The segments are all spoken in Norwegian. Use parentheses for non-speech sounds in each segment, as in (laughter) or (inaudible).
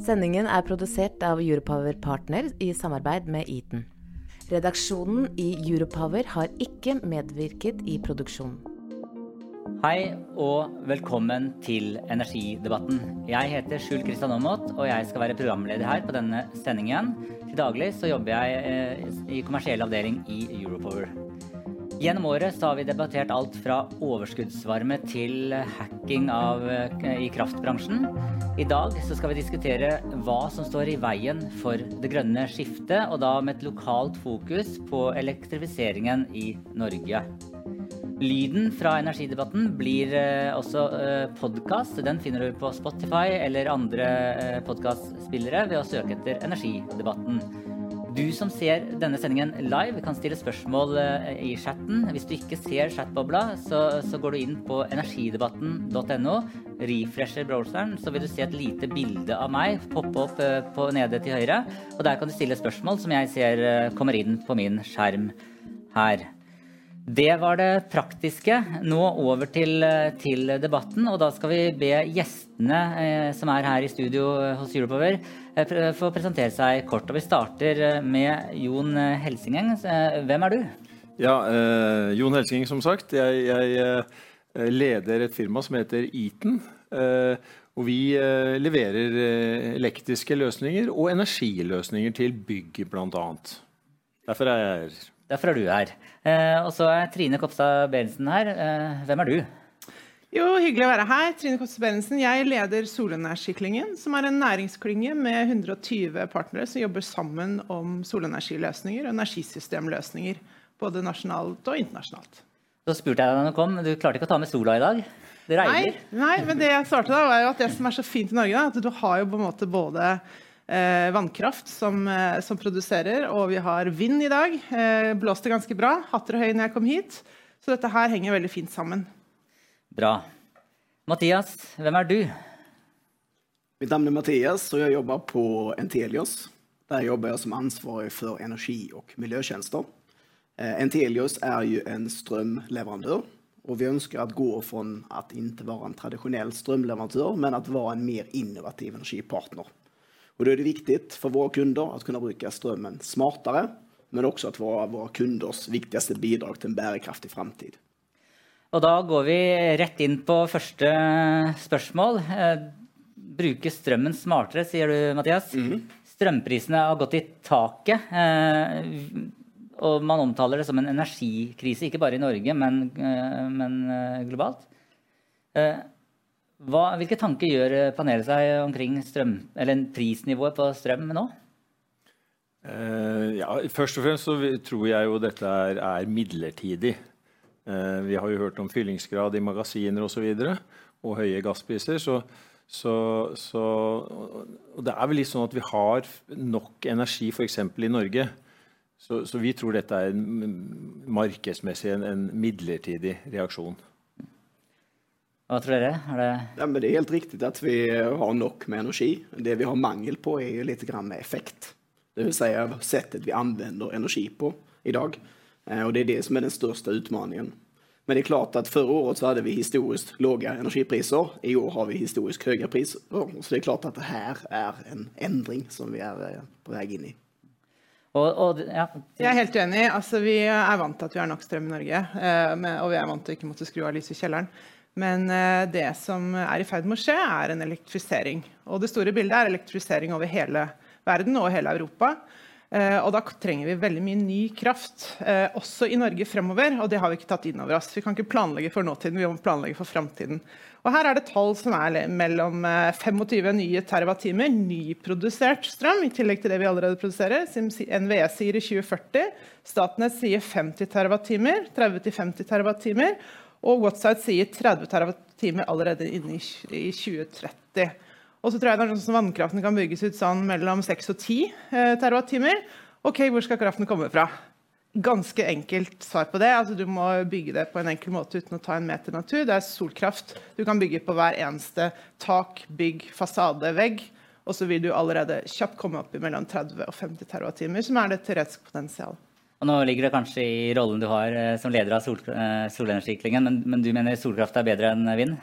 Sendingen er produsert av Europower Partner i samarbeid med Eaton. Redaksjonen i Europower har ikke medvirket i produksjonen. Hei og velkommen til Energidebatten. Jeg heter Skjul Kristian Aamodt, og jeg skal være programleder her på denne sendingen. Til daglig så jobber jeg eh, i kommersiell avdeling i Europower. Gjennom året har vi debattert alt fra overskuddsvarme til hacking av, i kraftbransjen. I dag skal vi diskutere hva som står i veien for det grønne skiftet, og da med et lokalt fokus på elektrifiseringen i Norge. Lyden fra energidebatten blir eh, også eh, podkast. Den finner du på Spotify eller andre eh, podkastspillere ved å søke etter Energidebatten. Du som ser denne sendingen live, kan stille spørsmål eh, i chatten. Hvis du ikke ser chatbobla, så, så går du inn på energidebatten.no, refresher browseren, så vil du se et lite bilde av meg poppe opp eh, på nede til høyre. Og der kan du stille spørsmål som jeg ser eh, kommer inn på min skjerm her. Det var det praktiske. Nå over til, til, debatten. Og da skal vi be gjestene eh, som er her i studio hos Europower, eh, få presentere seg kort. Og vi starter med Jon Helsingeng. Hvem er du? Ja, eh, Jon Helsingeng, som sagt. Jeg, jeg leder et firma som heter Eaton. Eh, og vi eh, leverer elektriske løsninger og energiløsninger til bygg, bl.a. Derfor er jeg her. Derfor er du her. Eh, og så er Trine Kopstad Berentsen her. Eh, hvem er du? Jo, Hyggelig å være her. Trine Koste Berentsen. Jeg leder Solenergiklyngen, som er en næringsklynge med 120 partnere som jobber sammen om solenergiløsninger og energisystemløsninger. Både nasjonalt og internasjonalt. Så spurte jeg deg når du kom, du klarte ikke å ta med sola i dag? Det regner. Nei, nei men det jeg svarte da, var jo at det som er så fint i Norge, da, at du har jo på en måte både eh, vannkraft som, eh, som, produserer, og vi har vind i dag. Eh, blåste ganske bra. Hatter og høy når jeg kom hit. Så dette her henger veldig fint sammen. Bra. Mathias, hvem er du? Mitt navn er Mathias, og jeg jobber på Entelios. Der jobber jeg som ansvarig for energi- og miljøtjenester. Eh, Entelios er jo en strømleverandør. Og vi ønsker å gå fra å ikke være en tradisjonell strømleverandør, men å være en mer innovativ energipartner. Og Da er det viktig for våre kunder å kunne bruke strømmen smartere, men også å være våre kunders viktigste bidrag til en bærekraftig framtid. Og da går vi rett inn på første spørsmål. Eh, bruke strømmen smartere, sier du, Mathias. Mm -hmm. Strømprisene har gått i taket. Eh, og man omtaler det som en energikrise, ikke bare i Norge, men, eh, men globalt. Hva, hvilke tanker gjør panelet seg omkring strøm, eller prisnivået på strøm nå? Uh, ja, først og fremst så tror jeg jo dette er, er midlertidig. Uh, vi har jo hørt om fyllingsgrad i magasiner osv. Og, så og høye gasspriser. Så, så, så, og det er vel litt sånn at vi har nok energi f.eks. i Norge. Så, så, vi tror dette er en, markedsmessig en, en midlertidig reaksjon. Hva tror dere? Er det... Ja, det er helt riktig at vi har nok med energi. Det vi har mangel på, er litt med effekt. Det vil si settet vi anvender energi på i dag. Eh, og det er det som er den største utmaningen. Men det er klart at förra året så hadde vi historisk låga energipriser. I år har vi historisk höga priser. Så det er klart at det här er en endring som vi er eh, på vei inn i. Og, og, ja. Jeg er helt enig. Altså, vi er vant til at vi har nok strøm i Norge. Eh, og vi er vant til å ikke måtte skru av lyset i kjelleren. Men eh, det som er i ferd med å skje, er en elektrifisering. Og det store bildet er elektrifisering over hele verden og hele Europa. Eh, og da trenger vi veldig mye ny kraft, eh, også i Norge fremover. Og det har vi ikke tatt inn over oss. Vi kan ikke planlegge for nåtiden, vi må planlegge for framtiden. Og her er det tall som er mellom 25 nye terawattimer nyprodusert strøm, i tillegg til det vi allerede produserer. NVE sier i 2040. Statnett sier 50 terawattimer. 30-50 terawattimer. Og Whatside sier 30 terawattimer allerede inne i 2030. Og så tror jeg det er sånn Vannkraften kan bygges ut sånn mellom 6 og 10 eh, TWh. Ok, hvor skal kraften komme fra? Ganske enkelt svar på det. Altså, du må bygge det på en enkel måte uten å ta en meter natur. Det er solkraft. Du kan bygge på hver eneste tak, bygg, fasade, vegg. Og så vil du allerede kjapt komme opp i mellom 30 og 50 TWh, som er det teoretiske potensialet. Nå ligger det kanskje i rollen du har eh, som leder av sol, eh, solenergiklyngen, men, men, du mener solkraft er bedre enn vind?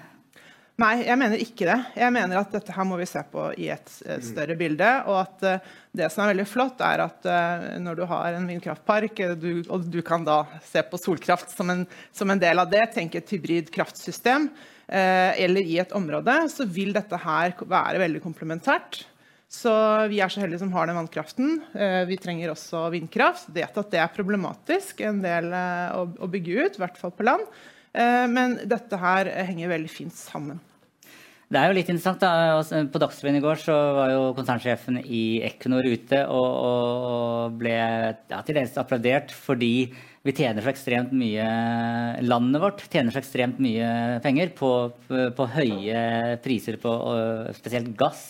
Nei, jeg mener ikke det. Jeg mener at dette her må vi se på i et, et større bilde. Og at uh, det som er veldig flott, er at uh, når du har en vindkraftpark, du, og du kan da se på solkraft som en, som en del av det, tenke et hybrid kraftsystem, uh, eller i et område, så vil dette her være veldig komplementært. Så vi er så heldige som har den vannkraften. Eh, vi trenger også vindkraft. Vet at det er problematisk en del eh, å, bygge ut, i hvert fall på land. Eh, men dette her henger veldig fint sammen. Det er jo litt interessant. da. På Dagsrevyen i går så var jo konsernsjefen i Equinor ute og, og ble ja, til dels applaudert fordi vi tjener så ekstremt mye Landet vårt tjener så ekstremt mye penger på, på, på høye priser på spesielt gass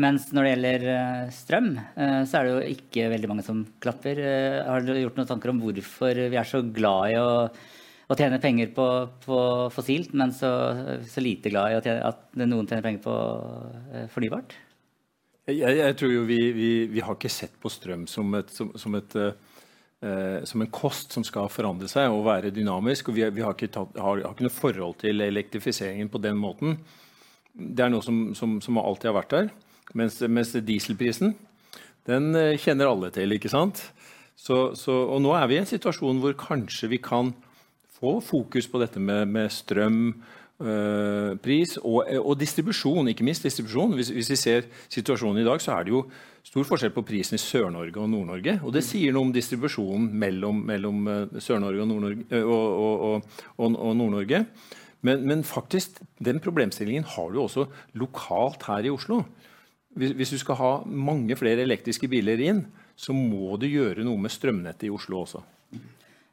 mens når det gjelder eh, strøm, eh, så er det jo ikke veldig mange som klapper. Har du gjort noen tanker om hvorfor vi er så glad i å, å tjene penger på, på fossilt, men så, så, lite glad i tjene, at noen tjener penger på fornybart? Jeg, jeg tror jo vi, vi, vi, har ikke sett på strøm som, et, som, som, et, eh, som, en kost som skal forandre seg og være dynamisk. og Vi, vi har, ikke tatt, har, har, ikke noe forhold til elektrifiseringen på den måten. Det er noe som, som alltid har vært der. Mens, mens dieselprisen, den eh, kjenner alle til, ikke sant? Så, så, og nå er vi i en situasjon hvor kanskje vi kan få fokus på dette med, med strøm, øh, pris og, og, distribusjon, ikke minst distribusjon. Hvis, hvis, vi ser situasjonen i dag, så er det jo stor forskjell på prisen i Sør-Norge og Nord-Norge. Og det sier noe om distribusjonen mellom, mellom Sør-Norge og Nord-Norge. Og Nord men, men, faktisk, den problemstillingen har du også lokalt her i Oslo. Hvis du skal ha mange flere elektriske biler inn, så må du gjøre noe med strømnettet i Oslo også.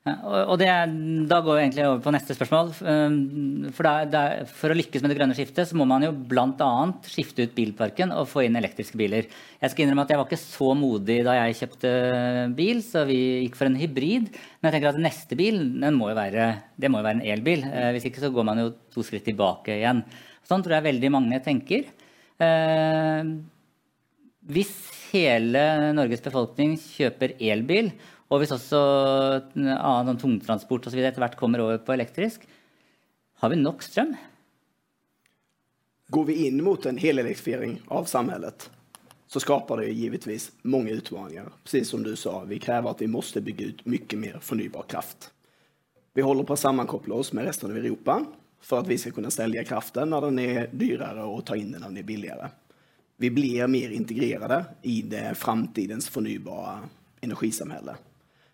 Og det, Da går vi egentlig over på neste spørsmål. Ehm, for, det er, for, å lykkes med det grønne skiftet så må man jo bl.a. skifte ut bilparken og få inn elektriske biler. Jeg skal innrømme at jeg var ikke så modig da jeg kjøpte bil, så vi gikk for en hybrid. Men jeg tenker at neste bil må være, det må jo være en elbil. Eh, hvis ikke så går man jo to skritt tilbake igjen. Sånn tror jeg veldig mange tenker. Eh, hvis hele Norges befolkning kjøper elbil, og hvis også annen sånn tungtransport videre etter hvert kommer over på elektrisk, har vi nok strøm? Går vi inn mot en helelektrifisering av samfunnet, så skaper det givetvis mange utfordringer. Precis som du sa, vi krever at vi må bygge ut mye mer fornybar kraft. Vi holder på å sammenkoble oss med resten av Europa for at vi skal kunne selge kraften når den er dyrere, og ta inn den når den er billigere. Vi blir mer integrerade i det framtidens fornybare energisamhället.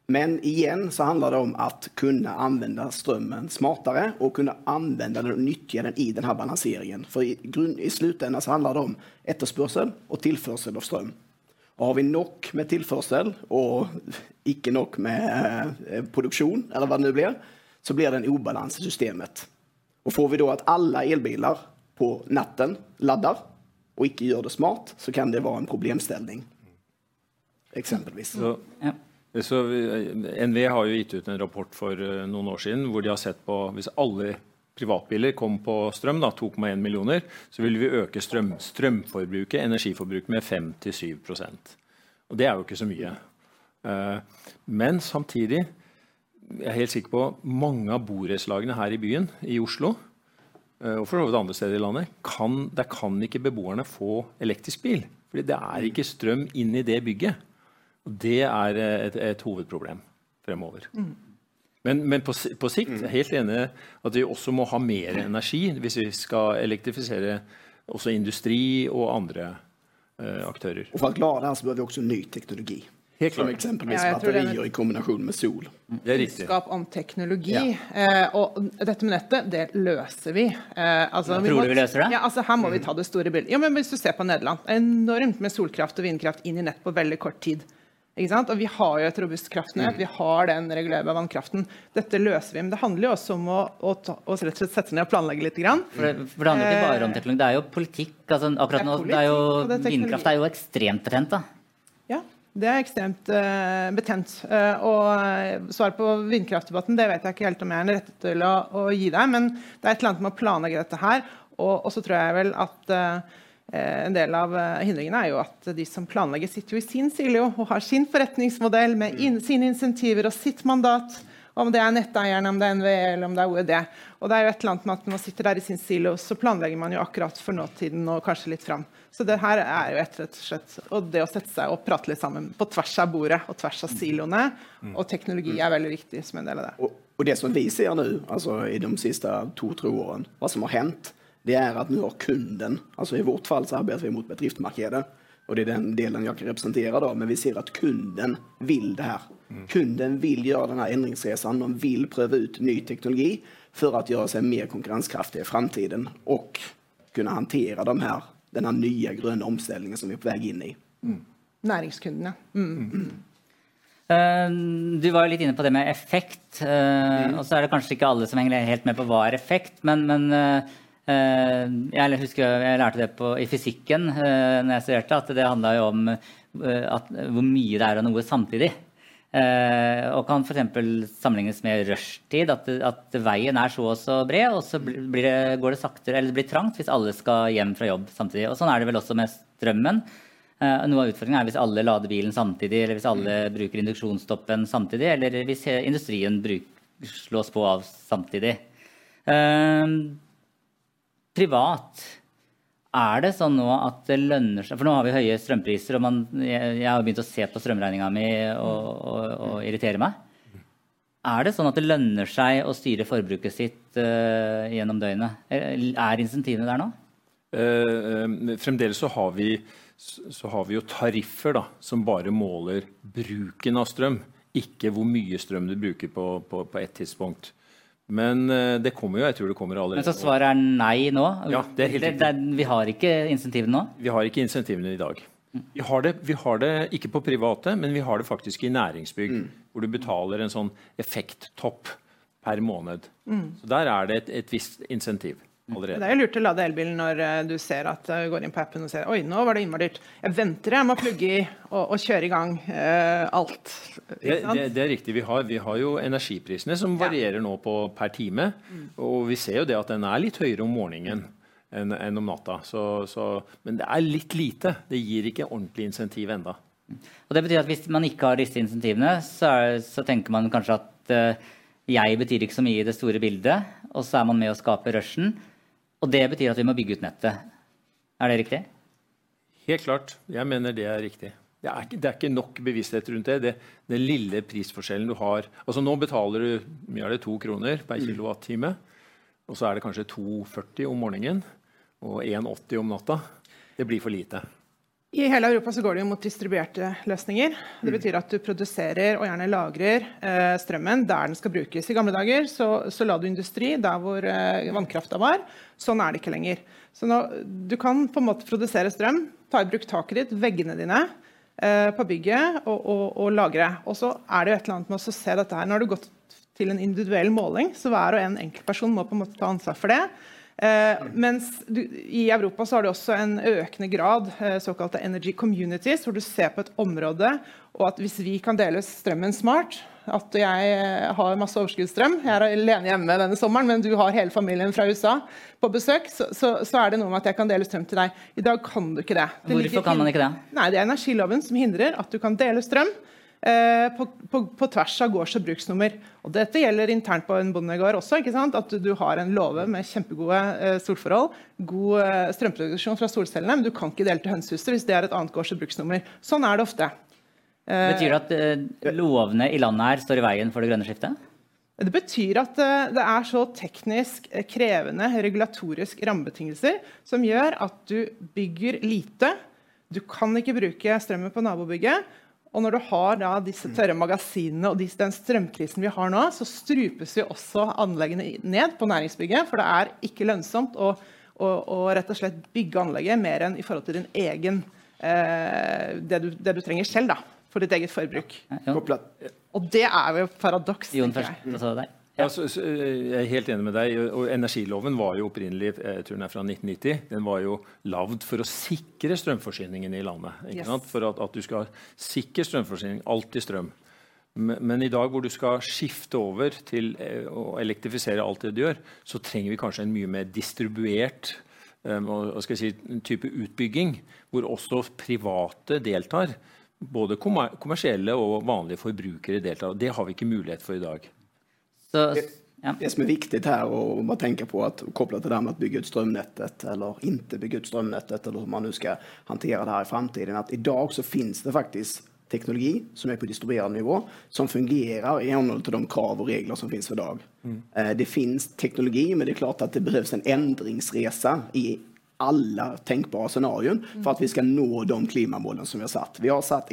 Men igjen så handler det om å kunne anvende strømmen smartere og kunne anvende den og nyttje den i denne balanseringen. For i, grunn, i slutenden så handler det om etterspørsel og tilførsel av strøm. Og har vi nok med tilførsel og ikke nok med eh, produksjon, eller hva det nå blir, så blir det en ubalanse i systemet. Og får vi da at alle elbiler på natten lader, og ikke gjør det smart, så kan det være en problemstilling. Eksempelvis. Så, ja. Så NVE har jo gitt ut en rapport for uh, noen år siden hvor de har sett på hvis alle privatbiler kom på strøm, 2,1 millioner, så ville vi øke strøm, strømforbruket, energiforbruket, med 5-7% Og Det er jo ikke så mye. Uh, men samtidig jeg er helt sikker på mange av borettslagene her i byen, i Oslo, eh, og for så vidt andre steder i landet, kan, der kan ikke beboerne få elektrisk bil. Fordi det er ikke strøm inn i det bygget. Det er et, et hovedproblem fremover. Mm. Men, men på, på, sikt er jeg helt enig at vi også må ha mer energi hvis vi skal elektrifisere også industri og andre uh, aktører. Og For å klare det så bør vi også ny teknologi. Helt klart. Som eksempelvis ja, batterier i kombinasjon med sol. Det er riktig. Kunnskap om teknologi. Ja. Eh, og dette med nettet, det løser vi. Eh, altså, vi Tror du vi løser det? Ja, altså, her må vi ta det store bildet. Ja, men Hvis du ser på Nederland, enormt med solkraft og vindkraft inn i nett på veldig kort tid. Og vi har jo et robust kraftnett, vi har den regulerbare vannkraften. Dette løser vi. Men det handler jo også om å, å, å rett og slett sette ned og planlegge litt. Grann. For, det, for det handler ikke bare om eh, teknologi, det er jo politikk. Altså, akkurat nå, det er jo, Vindkraft er jo ekstremt betent. da. Ja, det er ekstremt uh, betent. Uh, og uh, svaret på vindkraftdebatten det vet jeg ikke helt om jeg er rettet til å, å, gi deg, men det er et eller annet med å planlegge dette her. Og så tror jeg vel at en del av hindringene er jo at de som planlegger, sitter jo i sin silo og har sin forretningsmodell med in sine insentiver og sitt mandat. Om det er netteierne, om det er NVE eller om det er OED. Og det er jo et eller annet med at Når man sitter der i sin silo, så planlegger man jo akkurat for nåtiden og kanskje litt fram. Så det her er jo et, rett og slett og det å sette seg og prate litt sammen på tvers av bordet og tvers av siloene. Og teknologi er veldig viktig som en del av det. Og, og det som vi ser nå, altså i de siste to-tre årene, hva som har hendt, det er at nå har kunden altså I vårt fall så arbeider vi mot bedriftsmarkedet. Og det er den delen jeg ikke representerer, da, men vi ser at kunden vil det her. Kunden vil gjøre denne endringsreisen. De vil prøve ut ny teknologi for å gjøre seg mer konkurransekraftig i framtiden og kunne håndtere de her denne nye grønne omstillingen som vi er på vei inn i. Mm. Næringskundene. Mm. Uh, du var jo litt inne på det med effekt. Uh, og så er det kanskje ikke alle som henger helt med på hva er effekt, men, men uh, jeg husker jeg lærte det på, i fysikken uh, når jeg studerte, at det handla jo om at, hvor mye det er av noe samtidig. Og kan f.eks. sammenlignes med rushtid. At, at, veien er så og så bred, og så blir det, går det saktere eller det blir trangt hvis alle skal hjem fra jobb samtidig. Og Sånn er det vel også med strømmen. Noe av utfordringen er hvis alle lader bilen samtidig, eller hvis alle bruker induksjonsstoppen samtidig, eller hvis industrien bruk, slås på av samtidig. Uh, privat er det sånn nå at det lønner seg For nå har vi høye strømpriser, og man, jeg, jeg, har begynt å se på strømregninga mi og, og, og, irritere meg. Er det sånn at det lønner seg å styre forbruket sitt uh, gjennom døgnet? Er insentivene der nå? Uh, fremdeles så har, vi, så har vi jo tariffer da, som bare måler bruken av strøm, ikke hvor mye strøm du bruker på, på, på et tidspunkt. Men eh, det kommer jo. Jeg tror det kommer allerede. Men Så svaret er nei nå? Ja, det er helt riktig. vi har ikke insentivene nå? Vi har ikke insentivene i dag. Vi har, det, vi har, det, ikke på private, men vi har det faktisk i næringsbygg. Mm. Hvor du betaler en sånn effekttopp per måned. Mm. Så Der er det et, et visst insentiv. Allerede. Det er jo lurt å lade elbilen når uh, du ser at du går inn på appen og ser oi, nå var det innmari dyrt. Jeg venter jeg må plugge i og, og kjøre i gang uh, alt. Det, det, det, er riktig. Vi har, vi har, jo energiprisene som varierer nå på per time. Mm. Og vi ser jo det at den er litt høyere om morgenen enn, en om natta. Så, så, men det er litt lite. Det gir ikke ordentlig insentiv enda. Og det betyr at Hvis man ikke har disse insentivene, så, er, så tenker man kanskje at jeg betyr ikke så mye i det store bildet, og så er man med å skape rushen. Og det betyr at vi må bygge ut nettet. Er det riktig? Helt klart. Jeg mener det er riktig. Det er, det er ikke nok bevissthet rundt det. det. Den lille prisforskjellen du har altså Nå betaler du mye av det to kroner per mm. kilowattime. Og så er det kanskje 2,40 om morgenen og 1,80 om natta. Det blir for lite. I hele Europa så går det jo mot distribuerte løsninger. Det mm. betyr at du produserer og gjerne lagrer eh, strømmen der den skal brukes. I gamle dager så, så la du industri der hvor eh, vannkrafta var. Sånn er det ikke lenger. Så nå, du kan på en måte produsere strøm, ta i bruk taket ditt, veggene dine eh, på bygget og, og, og, lagre. Og så er det jo et eller annet med å se dette her. Nå har du gått til en individuell måling, så hver og en enkeltperson må på en måte ta ansvar for det. Eh, mens du, I Europa så har du også en økende grad eh, såkalte energy communities, hvor du ser på et område og at hvis vi kan dele strømmen smart At jeg eh, har masse overskuddsstrøm, jeg er alene hjemme denne sommeren, men du har hele familien fra USA på besøk, så, så, så, er det noe med at jeg kan dele strøm til deg. I dag kan du ikke det. det Hvorfor kan man ikke det? Nei, Det er energiloven som hindrer at du kan dele strøm. Eh, på, på, på, tvers av gårds- og bruksnummer. Og dette gjelder internt på en bondegård også. ikke sant? At du, du har en låve med kjempegode eh, solforhold, god eh, strømproduksjon fra solcellene, men du kan ikke dele til hønsehuset hvis det er et annet gårds- og bruksnummer. Sånn er det ofte. Eh, betyr det at eh, lovene i landet her står i veien for det grønne skiftet? Det betyr at eh, det er så teknisk krevende regulatorisk rammebetingelser som gjør at du bygger lite. Du kan ikke bruke strømmen på nabobygget. Og når du har da disse tørre magasinene og den strømkrisen vi har nå, så strupes jo også anleggene ned på næringsbygget. For det er ikke lønnsomt å, å, å rett og slett bygge anlegget mer enn i forhold til din egen eh, det, du, det, du, trenger selv da, for ditt eget forbruk. Og det er jo paradoks. Jon først, og så deg. Ja. så, så, jeg er helt enig med deg. og Energiloven var jo opprinnelig jeg tror den er fra 1990. Den var jo lagd for å sikre strømforsyningen i landet. Yes. For at, at, du skal sikre strømforsyning. Alltid strøm. Men, men, i dag hvor du skal skifte over til eh, å elektrifisere alt det du gjør, så trenger vi kanskje en mye mer distribuert um, og, skal jeg si, type utbygging, hvor også private deltar. Både kommersielle og vanlige forbrukere deltar. Det har vi ikke mulighet for i dag. Så, ja. Det som er viktig her, å bare tenke på at koppla til det med å bygge ut strømnettet eller ikke bygge ut strømnettet, eller hvordan man nu skal håndtere det her i framtiden. at i dag så finnes det faktisk teknologi som er på distribuerad nivå som fungerer i henhold til de krav og regler som finnes i dag. Mm. Eh, det finnes teknologi, men det er klart at det behøves en endringsreise i alla tänkbara scenarion för att vi ska nå de klimamålen som vi har satt. Vi har satt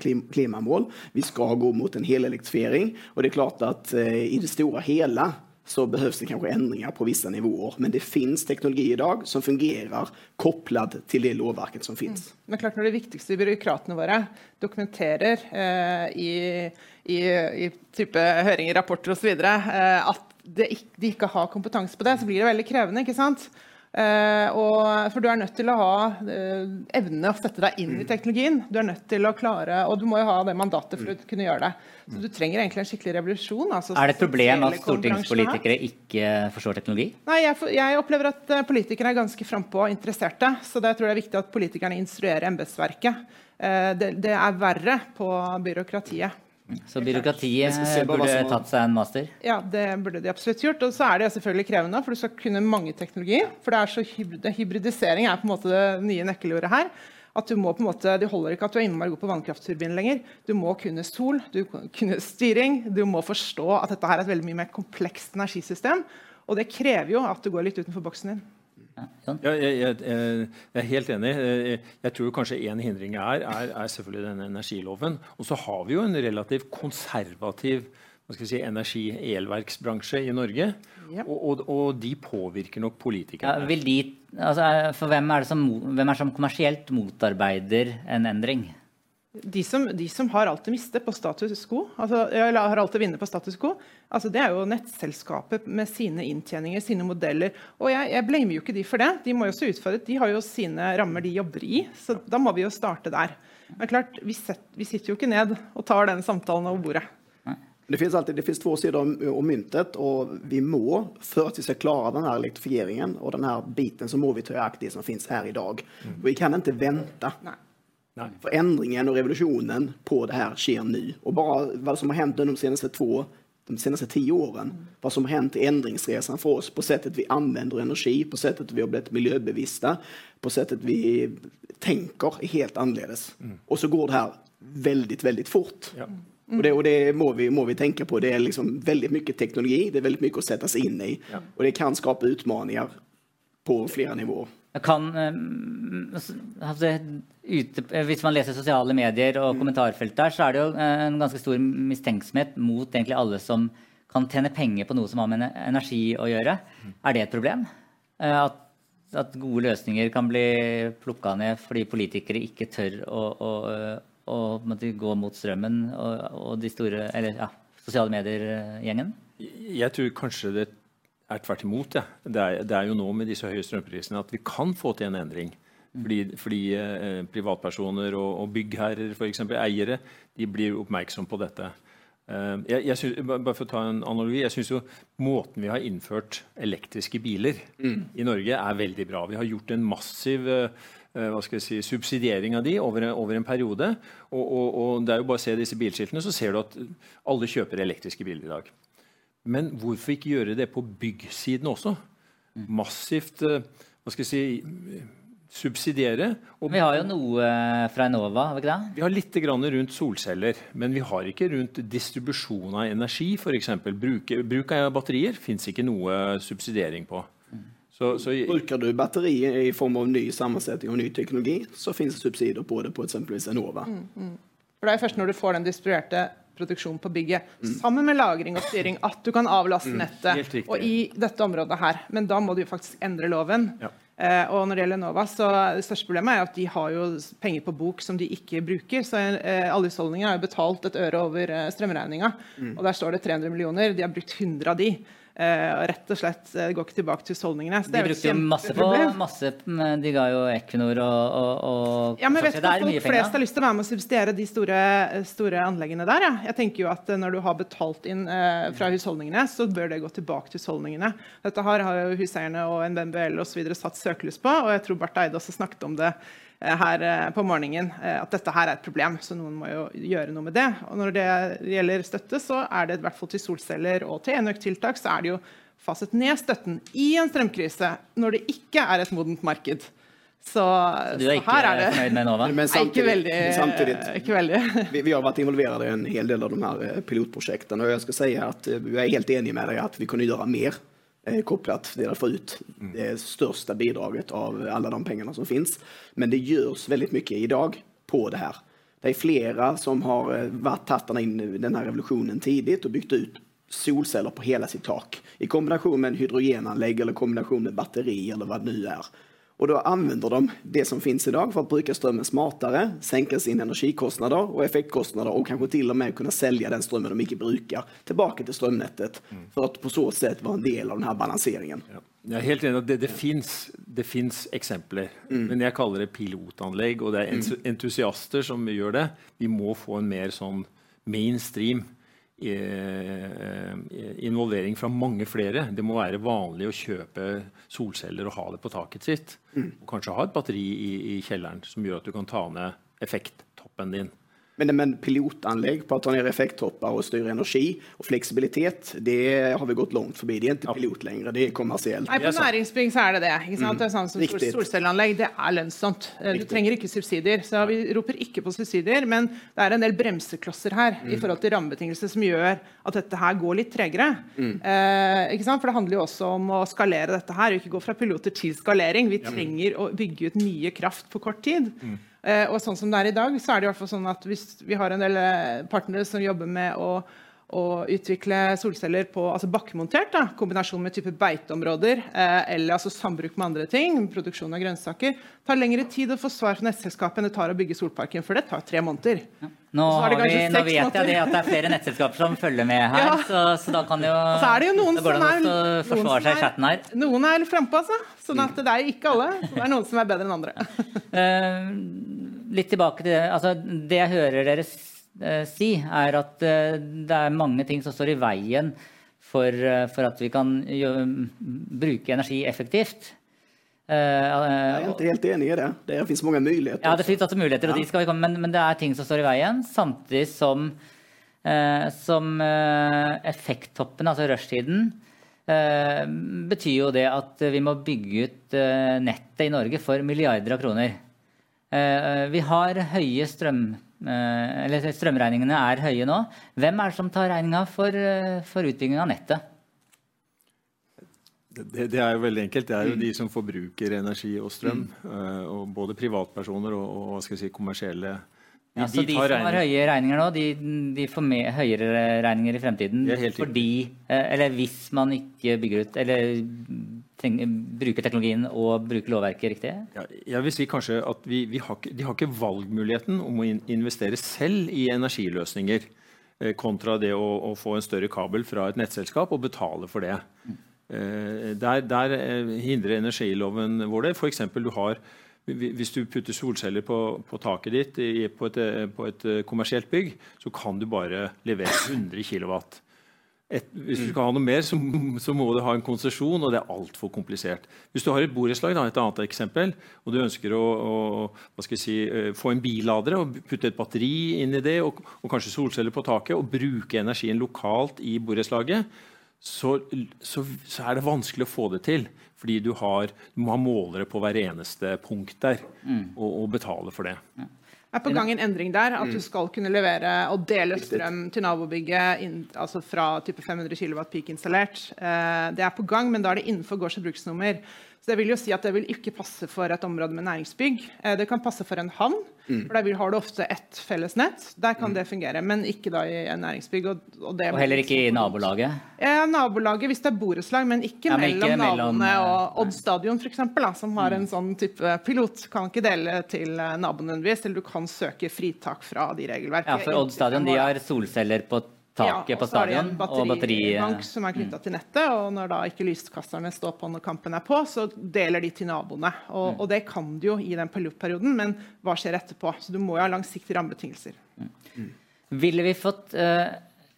klim klimamål. Vi ska gå mot en helelektrifiering och det är klart att eh, i det stora hela så behövs det kanske ändringar på vissa nivåer. Men det finns teknologi idag som fungerar kopplad till det lovverket som finns. Mm. Men klart når de viktigste byråkratene våre dokumenterer eh, i, i, i, type høringer, rapporter osv. Eh, at de ikke har kompetanse på det, så blir det veldig krevende. ikke sant? Uh, og, for du er nødt til å ha uh, evne å sette deg inn i teknologien. Du er nødt til å klare, Og du må jo ha det mandatet for å kunne gjøre det. Så du trenger egentlig en skikkelig revolusjon. Altså, er det et problem at stortingspolitikere ikke forstår teknologi? Nei, jeg, jeg opplever at politikerne politikere er ganske frampå og interesserte. Så det tror jeg er viktig at politikerne instruerer embetsverket. Det, det er verre på byråkratiet. Så byråkratiet burde tatt seg en master? Ja, det burde de absolutt gjort. Og så er det selvfølgelig krevende, for du skal kunne mange teknologier. For det er så hybrid, hybridisering er på en måte det nye nøkkelordet her. At du må på en måte, Det holder ikke at du er innmari god på vannkraftturbin lenger. Du må kunne sol, du må kunne styring. Du må forstå at dette her er et veldig mye mer komplekst energisystem. Og det krever jo at du går litt utenfor boksen din. Ja, jeg, jeg, jeg, er helt enig. Jeg, tror kanskje en hindring er, er, er selvfølgelig denne energiloven. Og så har vi jo en relativt konservativ si, energi-elverksbransje i Norge. Ja. Og, og, og, de påvirker nok politikerne. Ja, de, altså, for hvem er, det som, hvem er det som kommersielt motarbeider en endring? De som, de som, har alt å miste på status quo, altså, eller har alt å vinne på status quo, altså, det er jo nettselskapet med sine inntjeninger, sine modeller. Og jeg, jeg blamer jo ikke de for det. De må jo også utfordre. De har jo sine rammer de jobber i. Så da må vi jo starte der. Men klart, vi, set, vi sitter jo ikke ned og tar den samtalen over bordet. Det finns, alltid, det finns två sidor om, myntet og vi må, for att vi skal klare den här elektrifieringen och den här biten, så må vi ta i akt det som finns i dag. Mm. vi kan ikke vente. Nej. Nej. Förändringen och revolutionen på det här sker nu. Och bara vad som har hänt de senaste två de senaste tio åren. Mm. Vad som har hänt i ändringsresan för oss på sättet vi använder energi, på sättet vi har blivit miljöbevissta, på sättet vi tänker är helt annerledes. Mm. Och så går det här väldigt, väldigt fort. Ja. Mm. Och det, och det må, vi, må vi tänka på. Det är liksom väldigt mycket teknologi, det är väldigt mycket att sätta sig in i. Ja. Och det kan skapa utmaningar på flera nivåer. Kan, eh, altså, ute, hvis man leser sosiale medier og kommentarfeltet, kommentarfelt der, så er det jo eh, en ganske stor mistenksomhet mot egentlig alle som kan tjene penger på noe som har med energi å gjøre. Mm. Er det et problem? Eh, at, at gode løsninger kan bli plukka ned fordi politikere ikke tør å, å, å, å gå mot strømmen og, og de store eller, ja, sosiale medier-gjengen? Jeg tror kanskje det er tvert imot. Ja. Det, er, det, er, jo nå med disse høye strømprisene at vi kan få til en endring. Fordi, fordi eh, privatpersoner og, og byggherrer, f.eks. eiere, de blir oppmerksom på dette. Eh, jeg, jeg synes, bare for å ta en analogi, jeg synes jo Måten vi har innført elektriske biler mm. i Norge, er veldig bra. Vi har gjort en massiv eh, hva skal jeg si, subsidiering av de over, over en periode. Og, og, og, det er jo bare å se disse bilskiltene, så ser du at alle kjøper elektriske biler i dag. Men hvorfor ikke gjøre det på byggsiden også? Massivt eh, hva skal jeg si, subsidiere. vi har jo noe eh, fra Enova? har Vi ikke det? Vi har litt rundt solceller. Men vi har ikke rundt distribusjon av energi, f.eks. Bruk, bruk av batterier fins ikke noe subsidiering på. Så, så Bruker du batterier i form av ny sammensetning og ny teknologi, så finnes det subsidier på det på eksempelvis Enova. Mm, mm. For Det er først når du får den distribuerte produksjon på bygget. Mm. Sammen med lagring og styring. At du kan avlaste mm. nettet. Og i dette området her. Men da må du faktisk endre loven. Ja. Eh, og når det gjelder Enova, så det største problemet er at de har jo penger på bok som de ikke bruker. Så eh, alle husholdninger har jo betalt et øre over eh, strømregninga. Mm. Og der står det 300 millioner. De har brukt 100 av de. Uh, rett og slett uh, går ikke tilbake til husholdningene. de brukte jo masse på masse, De ga jo Equinor og, og, og Ja, men vet du hva, folk flest har lyst til å være med og subsidiere de store, store anleggene der. Ja. Jeg tenker jo at uh, Når du har betalt inn fra husholdningene, så bør det gå tilbake til husholdningene. Dette har jo huseierne og NBMBL osv. satt søkelys på, og jeg tror Barth Eide også snakket om det Eh, her eh, på morgenen eh, at dette her er et problem, så noen må jo gjøre noe med det. Og når det gjelder støtte, så er det i hvert fall til solceller og til enøktiltak, så er det jo faset ned støtten i en strømkrise når det ikke er et modent marked. Så, du er ikke er det, fornøyd med Enova? Men samtidig, ikke veldig. Samtidig, ikke veldig. vi, vi, har vært involvert i en hel del av de her pilotprosjektene. og jeg skal si at Vi er helt enige med deg at vi kunne gjøre mer Eh, kopplat till att få ut det största bidraget av alla de pengarna som finns. Men det görs väldigt mycket idag på det här. Det är flera som har eh, varit tattarna in i den här revolutionen tidigt och byggt ut solceller på hela sitt tak i kombination med en hydrogenanlägg eller kombination med batteri eller vad det nu är. Och då använder de det som finns idag för att bruka strömmen smartare, sänka sina energikostnader och effektkostnader och kanske till och med kunna sälja den strömmen de inte brukar tillbaka till strömnätet for för att på så sätt vara en del av den här balanseringen. Ja. Jeg er helt enig at Det, det fins eksempler, mm. men jeg kaller det pilotanlegg. Og det er mm. entusiaster som gjør det. Vi må få en mer sånn mainstream involvering fra mange flere. Det må være vanlig å kjøpe solceller og ha det på taket sitt. Mm. Og kanskje ha et batteri i, i, kjelleren som gjør at du kan ta ned effekttoppen din. Men, men pilotanlegg på att ta ner effekttoppar och styra energi och flexibilitet, det har vi gått långt forbi. Det er ikke pilot lenger, det er kommersielt. Nei, på næringsbygg så er det det. Ikke sant? Mm. Det er sånn som Solcelleanlegg det er lønnsomt. Eh, du trenger ikke subsidier. Så vi roper ikke på subsidier, men det er en del bremseklosser her mm. i forhold til rammebetingelser som gjør at dette her går litt tregere. Mm. Eh, ikke sant? For det handler jo også om å skalere dette her, og ikke gå fra piloter til skalering. Vi trenger å bygge ut mye kraft på kort tid. Eh, og sånn som det er i dag, så er det i hvert fall sånn at hvis vi har en del eh, partnere som jobber med å, å utvikle solceller på altså bakkemontert, da, kombinasjon med type beiteområder eh, eller altså sambruk med andre ting, produksjon av grønnsaker, tar lengre tid å få svar fra nettselskapet enn det tar å bygge solparken, for det tar tre måneder. Ja. Nå, vi, nå, vet jeg det at det er flere nettselskaper som følger med her, ja. så, så, da kan jo, så er det jo noen går det an å forsvare seg i chatten her. Noen er frampå, altså. Sånn at det er ikke alle. Så det er noen som er bedre enn andre. uh, (laughs) litt tilbake til det. Altså, det jeg hører dere uh, si, er at uh, det er mange ting som står i veien for, for at vi kan jo, bruke energi effektivt. Jeg er ikke helt enig i det. Det fins mange muligheter. Ja, det finnes også muligheter, og de skal vi komme, men, men, det er ting som står i veien. Samtidig som, som effekttoppen, altså rushtiden, betyr jo det at vi må bygge ut nettet i Norge for milliarder av kroner. vi har høye strøm... eller strømregningene er høye nå. Hvem er det som tar regninga for, for utbygging av nettet? Det, det, er jo veldig enkelt. Det er jo de som forbruker energi og strøm. Mm. Uh, og både privatpersoner og, og si, kommersielle. De, ja, så de, de som har høye regninger nå, de, de får med høyere regninger i fremtiden fordi Eller hvis man ikke bygger ut Eller bruker teknologien og bruker lovverket riktig? Ja, jeg vil si kanskje at vi, vi har, De har ikke valgmuligheten om å investere selv i energiløsninger eh, kontra det å, å, få en større kabel fra et nettselskap og betale for det. Eh, der, der eh, hindrer energiloven vår det. F.eks. du hvis du putter solceller på, på taket ditt i, på, et, på, et, kommersielt bygg, så kan du bare levere 100 kW. Et, hvis du skal ha noe mer, så, så må du ha en konsesjon, og det er altfor komplisert. Hvis du har et borettslag, et annet eksempel, og du ønsker å, å si, få en billader og putte et batteri inn i det, og, og kanskje solceller på taket, og bruke energien lokalt i borettslaget, så, så, så, er det vanskelig å få det til. Fordi du, har, du må ha målere på hver eneste punkt der, mm. og, og, betale for det. Ja. Er på gang en endring der, at du mm. skal kunne levere og dele strøm til nabobygget altså fra type 500 kW peak installert. Eh, det er på gang, men da er det innenfor gårds- og bruksnummer. Så det vil jo si at det vil ikke passe for et område med næringsbygg. Eh, det kan passe for en havn, mm. for der har du ofte ett felles nett. Der kan mm. det fungere, men ikke da i en næringsbygg. Og, og, og heller ikke i nabolaget? Ja, nabolaget hvis det er borettslag, men ikke, ja, men ikke mellom naboene. Og Odd stadion, f.eks., som har en mm. sånn type pilot, kan ikke dele til eh, naboen nødvendigvis, eller du kan søke fritak fra de regelverkene. Ja, for Odd stadion de har solceller på taket ja, på stadion og batteribank som er knytta mm. til nettet. Og når da ikke lyskasterne står på når kampen er på, så deler de til naboene. Og, mm. og det kan du jo i den pilotperioden, men hva skjer etterpå? Så du må jo ha langsiktige rammebetingelser. Mm. Mm. Ville vi fått uh,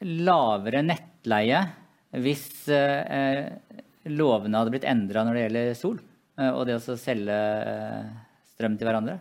lavere nettleie hvis uh, lovene hadde blitt endra når det gjelder sol, uh, og det å selge strøm til hverandre?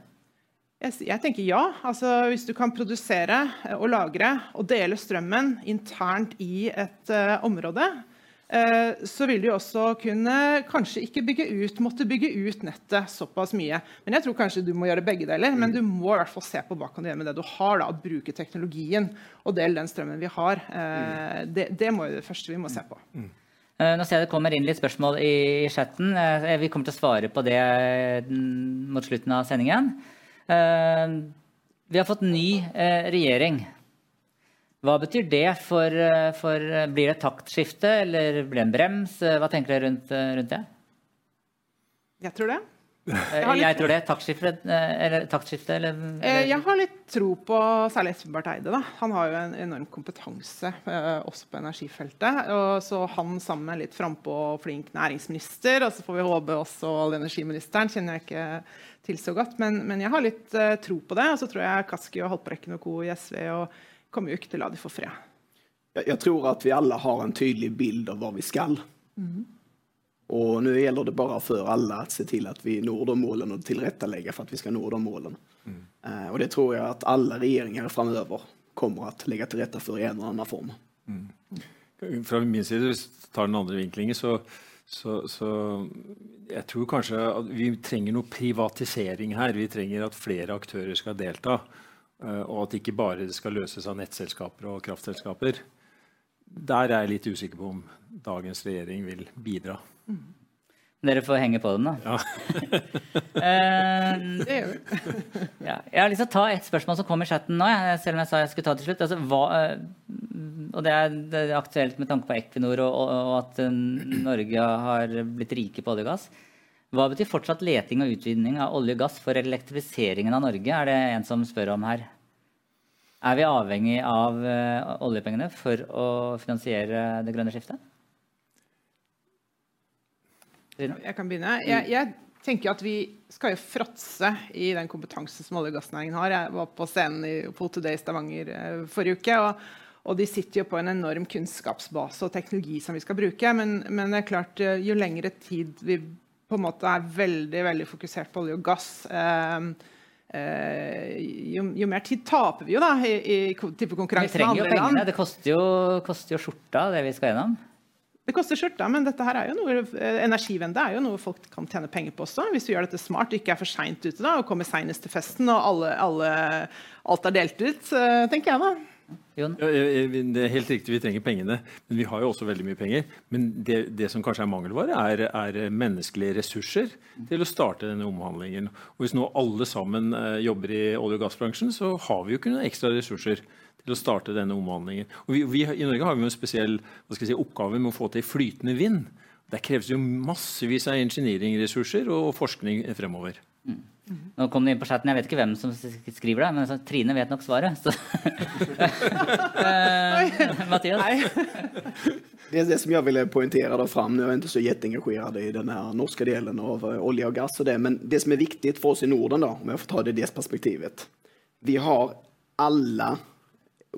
Jeg, tenker ja. Altså, hvis du kan produsere og lagre og dele strømmen internt i et uh, område, uh, så vil du også kunne kanskje ikke bygge ut, måtte bygge ut nettet såpass mye. Men jeg tror kanskje du må gjøre begge deler. Men du må i hvert fall se på hva kan du gjøre med det du har. da, Bruke teknologien og dele den strømmen vi har. Uh, det, det må jo det første vi må se på. Mm. Nå ser jeg det kommer inn litt spørsmål i chatten. Vi kommer til å svare på det mm, mot slutten av sendingen. Eh, vi har fått ny eh, regjering. Hva betyr det for, eh, for Blir det et taktskifte, eller blir det en brems? Hva tenker dere rundt, rundt det? Jeg tror det. Jeg, jeg tror det. Taktskifte, eller, taktskifte eller, eller, Jeg har litt tro på særlig Espen Barth Eide. Da. Han har jo en enorm kompetanse også på energifeltet. Og så han sammen med litt frampå flink næringsminister, og så får vi håpe også olje- og energiministeren, kjenner jeg ikke til så godt. Men, men jeg har litt tro på det. Og så tror jeg Kaski og Haltbrekken og co. i SV og kommer jo ikke til å la de få fred. Jeg, jeg, tror at vi alle har en tydelig bilde av hva vi skal. Mm. Og nå gjelder det bare for alle å se til at vi når de målene og tilrettelegger for at vi skal nå de målene. Mm. Uh, og det tror jeg at alle regjeringer framover kommer å legge til rette for i en eller annen form. Mm. Fra min side, hvis vi tar den andre vinklingen, så så, så, jeg tror kanskje at vi trenger noe privatisering her. Vi trenger at flere aktører skal delta. Uh, og at ikke bare det skal løses av nettselskaper og kraftselskaper. Der er jeg litt usikker på om dagens regjering vil bidra. Dere får henge på den, da. Ja. uh, (laughs) det gjør vi. (laughs) ja, jeg har lyst til å ta et spørsmål som kom i chatten nå, selv om jeg sa jeg skulle ta det til slutt. Altså, hva, uh, og det er, det er, aktuelt med tanke på Equinor og, og, og at uh, Norge har blitt rike på olje og gass. Hva betyr fortsatt leting og utvinning av olje og gass for elektrifiseringen av Norge, er det en som spør om her. Er vi avhengig av oljepengene for å finansiere det grønne skiftet? Jeg kan begynne. Jeg, jeg, tenker at vi skal jo fråtse i den kompetansen som olje- og gassnæringen har. Jeg var på scenen i Today i Stavanger eh, forrige uke. og, og de sitter jo på en enorm kunnskapsbase og teknologi som vi skal bruke. Men, men, det er klart, eh, jo lengre tid vi på en måte er veldig veldig fokusert på olje og gass, eh, eh, jo, jo, mer tid taper vi jo da i, i type konkurranse med andre land. Det koster jo, koster jo skjorta, det vi skal gjennom. Det koster skjorta, men dette her er jo noe, eh, energivennlig er jo noe folk kan tjene penger på også. Hvis vi gjør dette smart og ikke er for seint ute da, og kommer seinest til festen og alle, alle, alt er delt ut, tenker jeg da. Ja, det er helt riktig, vi trenger pengene. Men vi har jo også veldig mye penger. Men det, det som kanskje er mangelvare, er, er, menneskelige ressurser til å starte denne omhandlingen. Og hvis nå alle sammen eh, jobber i olje- og gassbransjen, så har vi jo ikke noen ekstra ressurser til å starte denne omhandlingen. Og vi, vi, I Norge har vi en spesiell si, oppgave med å få til flytende vind. Der kreves jo massevis av ingeniøringressurser og forskning fremover. Mm. Nå kom det inn på chatten, Jeg vet ikke hvem som skriver det, men Trine vet nok svaret. Så. uh, (laughs) Mathias? (laughs) Det, det som jeg ville poengtere där fram, jeg er ikke så jätteengagerad i den norske delen av olje og gass, og det, men det som er viktig for oss i Norden da, om jeg får ta det i det perspektivet. Vi har alle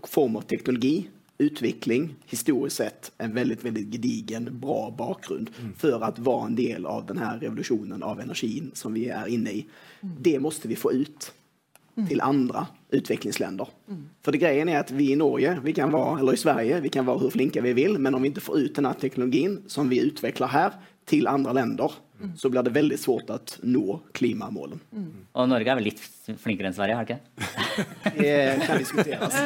former av teknologi, utveckling, historiskt sett en väldigt, väldigt gedigen, bra bakgrund mm. för att vara en del av den här revolutionen av energin som vi är inne i. Mm. Det måste vi få ut mm. till andra utvecklingsländer. Mm. För det grejen är att vi i Norge, vi kan vara, eller i Sverige, vi kan vara hur flinka vi vill, men om vi inte får ut den här teknologin som vi utvecklar här til andre länder. Så blir det veldig svårt å nå klimamålene. Mm. Og Norge er vel litt flinkere enn Sverige, har det ikke? (laughs) det kan diskuteres.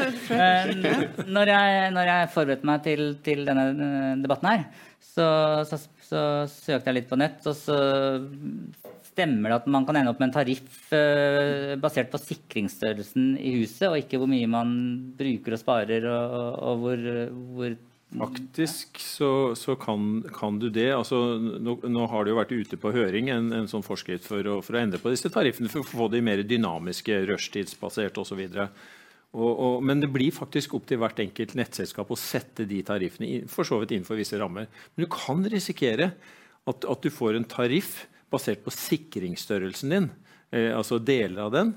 når, jeg, når jeg forberedte meg til, til, denne eh, debatten her, så, så, så, søkte jeg litt på nett, og så stemmer det at man kan ende opp med en tariff uh, basert på sikringsstørrelsen i huset, og ikke hvor mye man bruker og sparer, og, og hvor, hvor Faktisk så, så kan, kan, du det. Altså, nå, nå, har det jo vært ute på høring en, en sånn forskrift for å, for å, endre på disse tariffene for å få de mer dynamiske, rushtidsbasert osv. Men det blir faktisk opp til hvert enkelt nettselskap å sette de tariffene for så vidt innenfor visse rammer. Men du kan risikere at, at du får en tariff basert på sikringsstørrelsen din, eh, altså deler av den.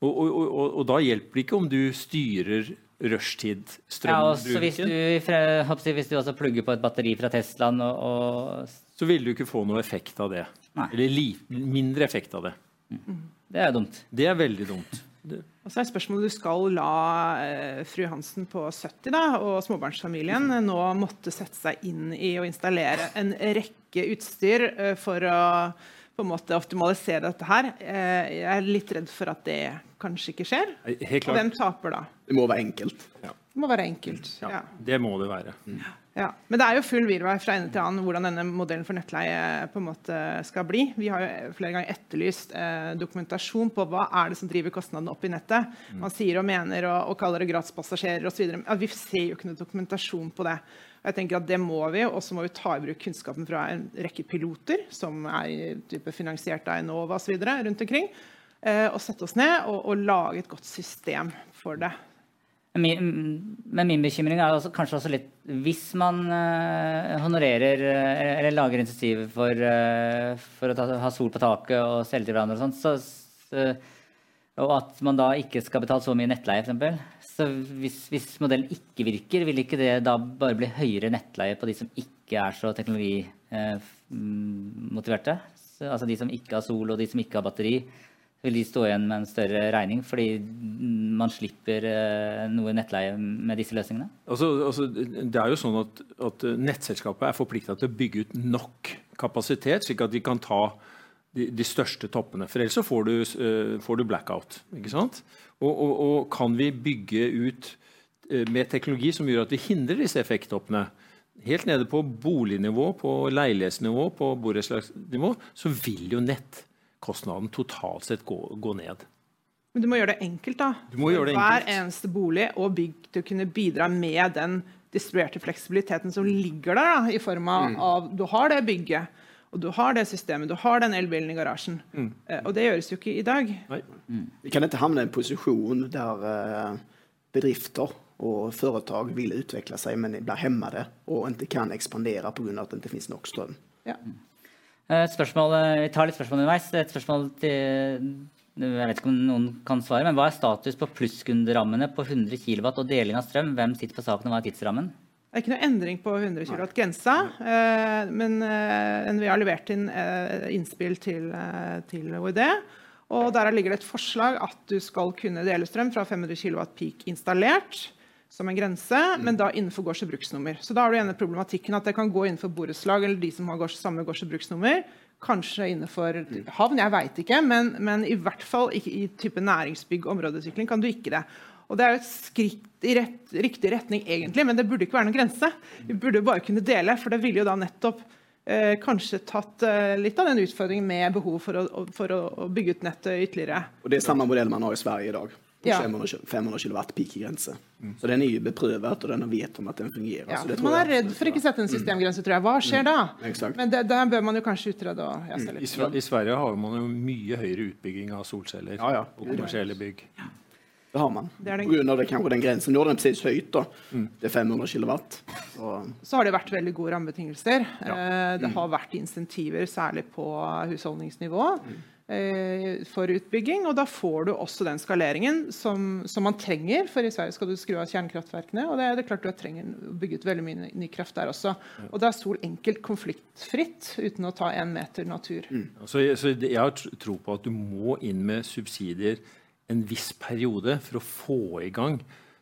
Og, og, og, og da hjelper det ikke om du styrer rushtid-strømbruken. Ja, hvis, du, hvis du også plugger på et batteri fra Teslaen og, og... Så vil du ikke få noe effekt av det. Nei. Eller li, mindre effekt av det. Mm. Det er dumt. Det er veldig dumt. Det. Og så er spørsmålet du skal la eh, fru Hansen på 70 da, og småbarnsfamilien nå måtte sette seg inn i å installere en rekke utstyr eh, for å på en måte optimalisere dette her. Eh, jeg er litt redd for at det kanskje ikke skjer. Og hvem taper da? Det må være enkelt. Ja. Det må være enkelt. Ja, ja. Det må det være. Mm. Ja. Men det er jo full virvei fra ende til annen hvordan denne modellen for nettleie på en måte skal bli. Vi har jo flere ganger etterlyst eh, dokumentasjon på hva er det som driver kostnadene opp i nettet. Mm. Man sier og mener og, og kaller det gratispassasjerer osv. Ja, vi ser jo ikke noe dokumentasjon på det. Jeg tenker at Det må vi, og så må vi ta i bruk kunnskapen fra en rekke piloter som er finansiert av Enova osv. rundt omkring. Eh, og sette oss ned og, og, lage et godt system for det. Min, men min bekymring er også, kanskje også litt Hvis man uh, honorerer uh, eller lager insentiver for, uh, for å ta, ha sol på taket og selge til hverandre og sånt, så, så, og at man da ikke skal betale så mye nettleie, f.eks. Så hvis, hvis, modellen ikke virker, vil ikke det da bare bli høyere nettleie på de som ikke er så teknologimotiverte? Eh, altså de som ikke har sol, og de som ikke har batteri. Vil de stå igjen med en større regning fordi man slipper eh, noe nettleie med disse løsningene? Altså, altså, det er jo sånn at, at Nettselskapet er forplikta til å bygge ut nok kapasitet, slik at de kan ta de, de største toppene. For ellers så får du, uh, får du blackout. ikke sant? Og, og, og, kan vi bygge ut uh, med teknologi som gjør at vi hindrer disse effekttoppene, helt nede på bolignivå, på leilighetsnivå, på borettslagsnivå, så vil jo nettkostnaden totalt sett gå, gå, ned. Men du må gjøre det enkelt, da. Du må gjøre det enkelt. Hver eneste bolig og bygg til å kunne bidra med den distribuerte fleksibiliteten som ligger der, da, i form av, mm. du har det bygget. Og du har det systemet, du har den elbilen i garasjen. Mm. Eh, og det gjøres jo ikke i dag. Mm. Vi kan ikke havne i en posisjon der eh, bedrifter og foretak vil utvikle seg, men blir hemmet og ikke kan ekspandere pga. at det ikke finnes nok strøm. Ja. Et spørsmål, vi tar litt spørsmål underveis. Et spørsmål til jeg vet ikke om noen kan svare, men Hva er status på plusskunderammene på 100 kW og deling av strøm? Hvem sitter på saken, og hva er tidsrammen? Det er ikke noe endring på 100 kW-grensa, eh, men vi NVE har levert inn eh, innspill til, til OED. Og der ligger det et forslag at du skal kunne dele strøm fra 500 kW peak installert som en grense, men da innenfor gårds- og bruksnummer. Så da har du igjen problematikken at det kan gå innenfor borettslag eller de som har gårds, samme gårds- og bruksnummer. Kanskje innenfor havn, jeg veit ikke, men, men, i hvert fall ikke i type næringsbygg og områdeutvikling kan du ikke det. Og Det er jo et skritt i rett, riktig retning, egentlig, men det burde ikke være noen grense. Vi burde bare kunne dele, for det ville jo da nettopp eh, kanskje tatt eh, litt av den utfordringen med behov for å, for å, bygge ut nettet ytterligere. Og Det er samme modell man har i Sverige i dag. Ja. 500, 500 kW peak-grense. Mm. Så Den er jo beprøvet, og den vet om at den fungerer. Ja, man er redd for ikke å sette en systemgrense, tror jeg. Hva skjer da? Mm. Men det, der bør man jo kanskje utrede. Og, ja, mm. I, I, Sverige har man jo mye høyere utbygging av solceller ja, og kommersielle bygg. Ja. Det har man. Det den... På grunn av det, kanskje den grensen. Nå er den precis høyt. da. Mm. Det er 500 kW. Så... så har det vært veldig gode rammebetingelser. Ja. Eh, det mm. har vært insentiver, særlig på husholdningsnivå, mm. Eh, for utbygging. Og da får du også den skaleringen som, som, man trenger. For i Sverige skal du skru av kjernekraftverkene, og det er det klart du trenger å bygge ut veldig mye ny kraft der også. Og da er sol enkelt konfliktfritt uten å ta én meter natur. Mm. Så, så jeg har tro på at du må inn med subsidier en viss periode for å få i gang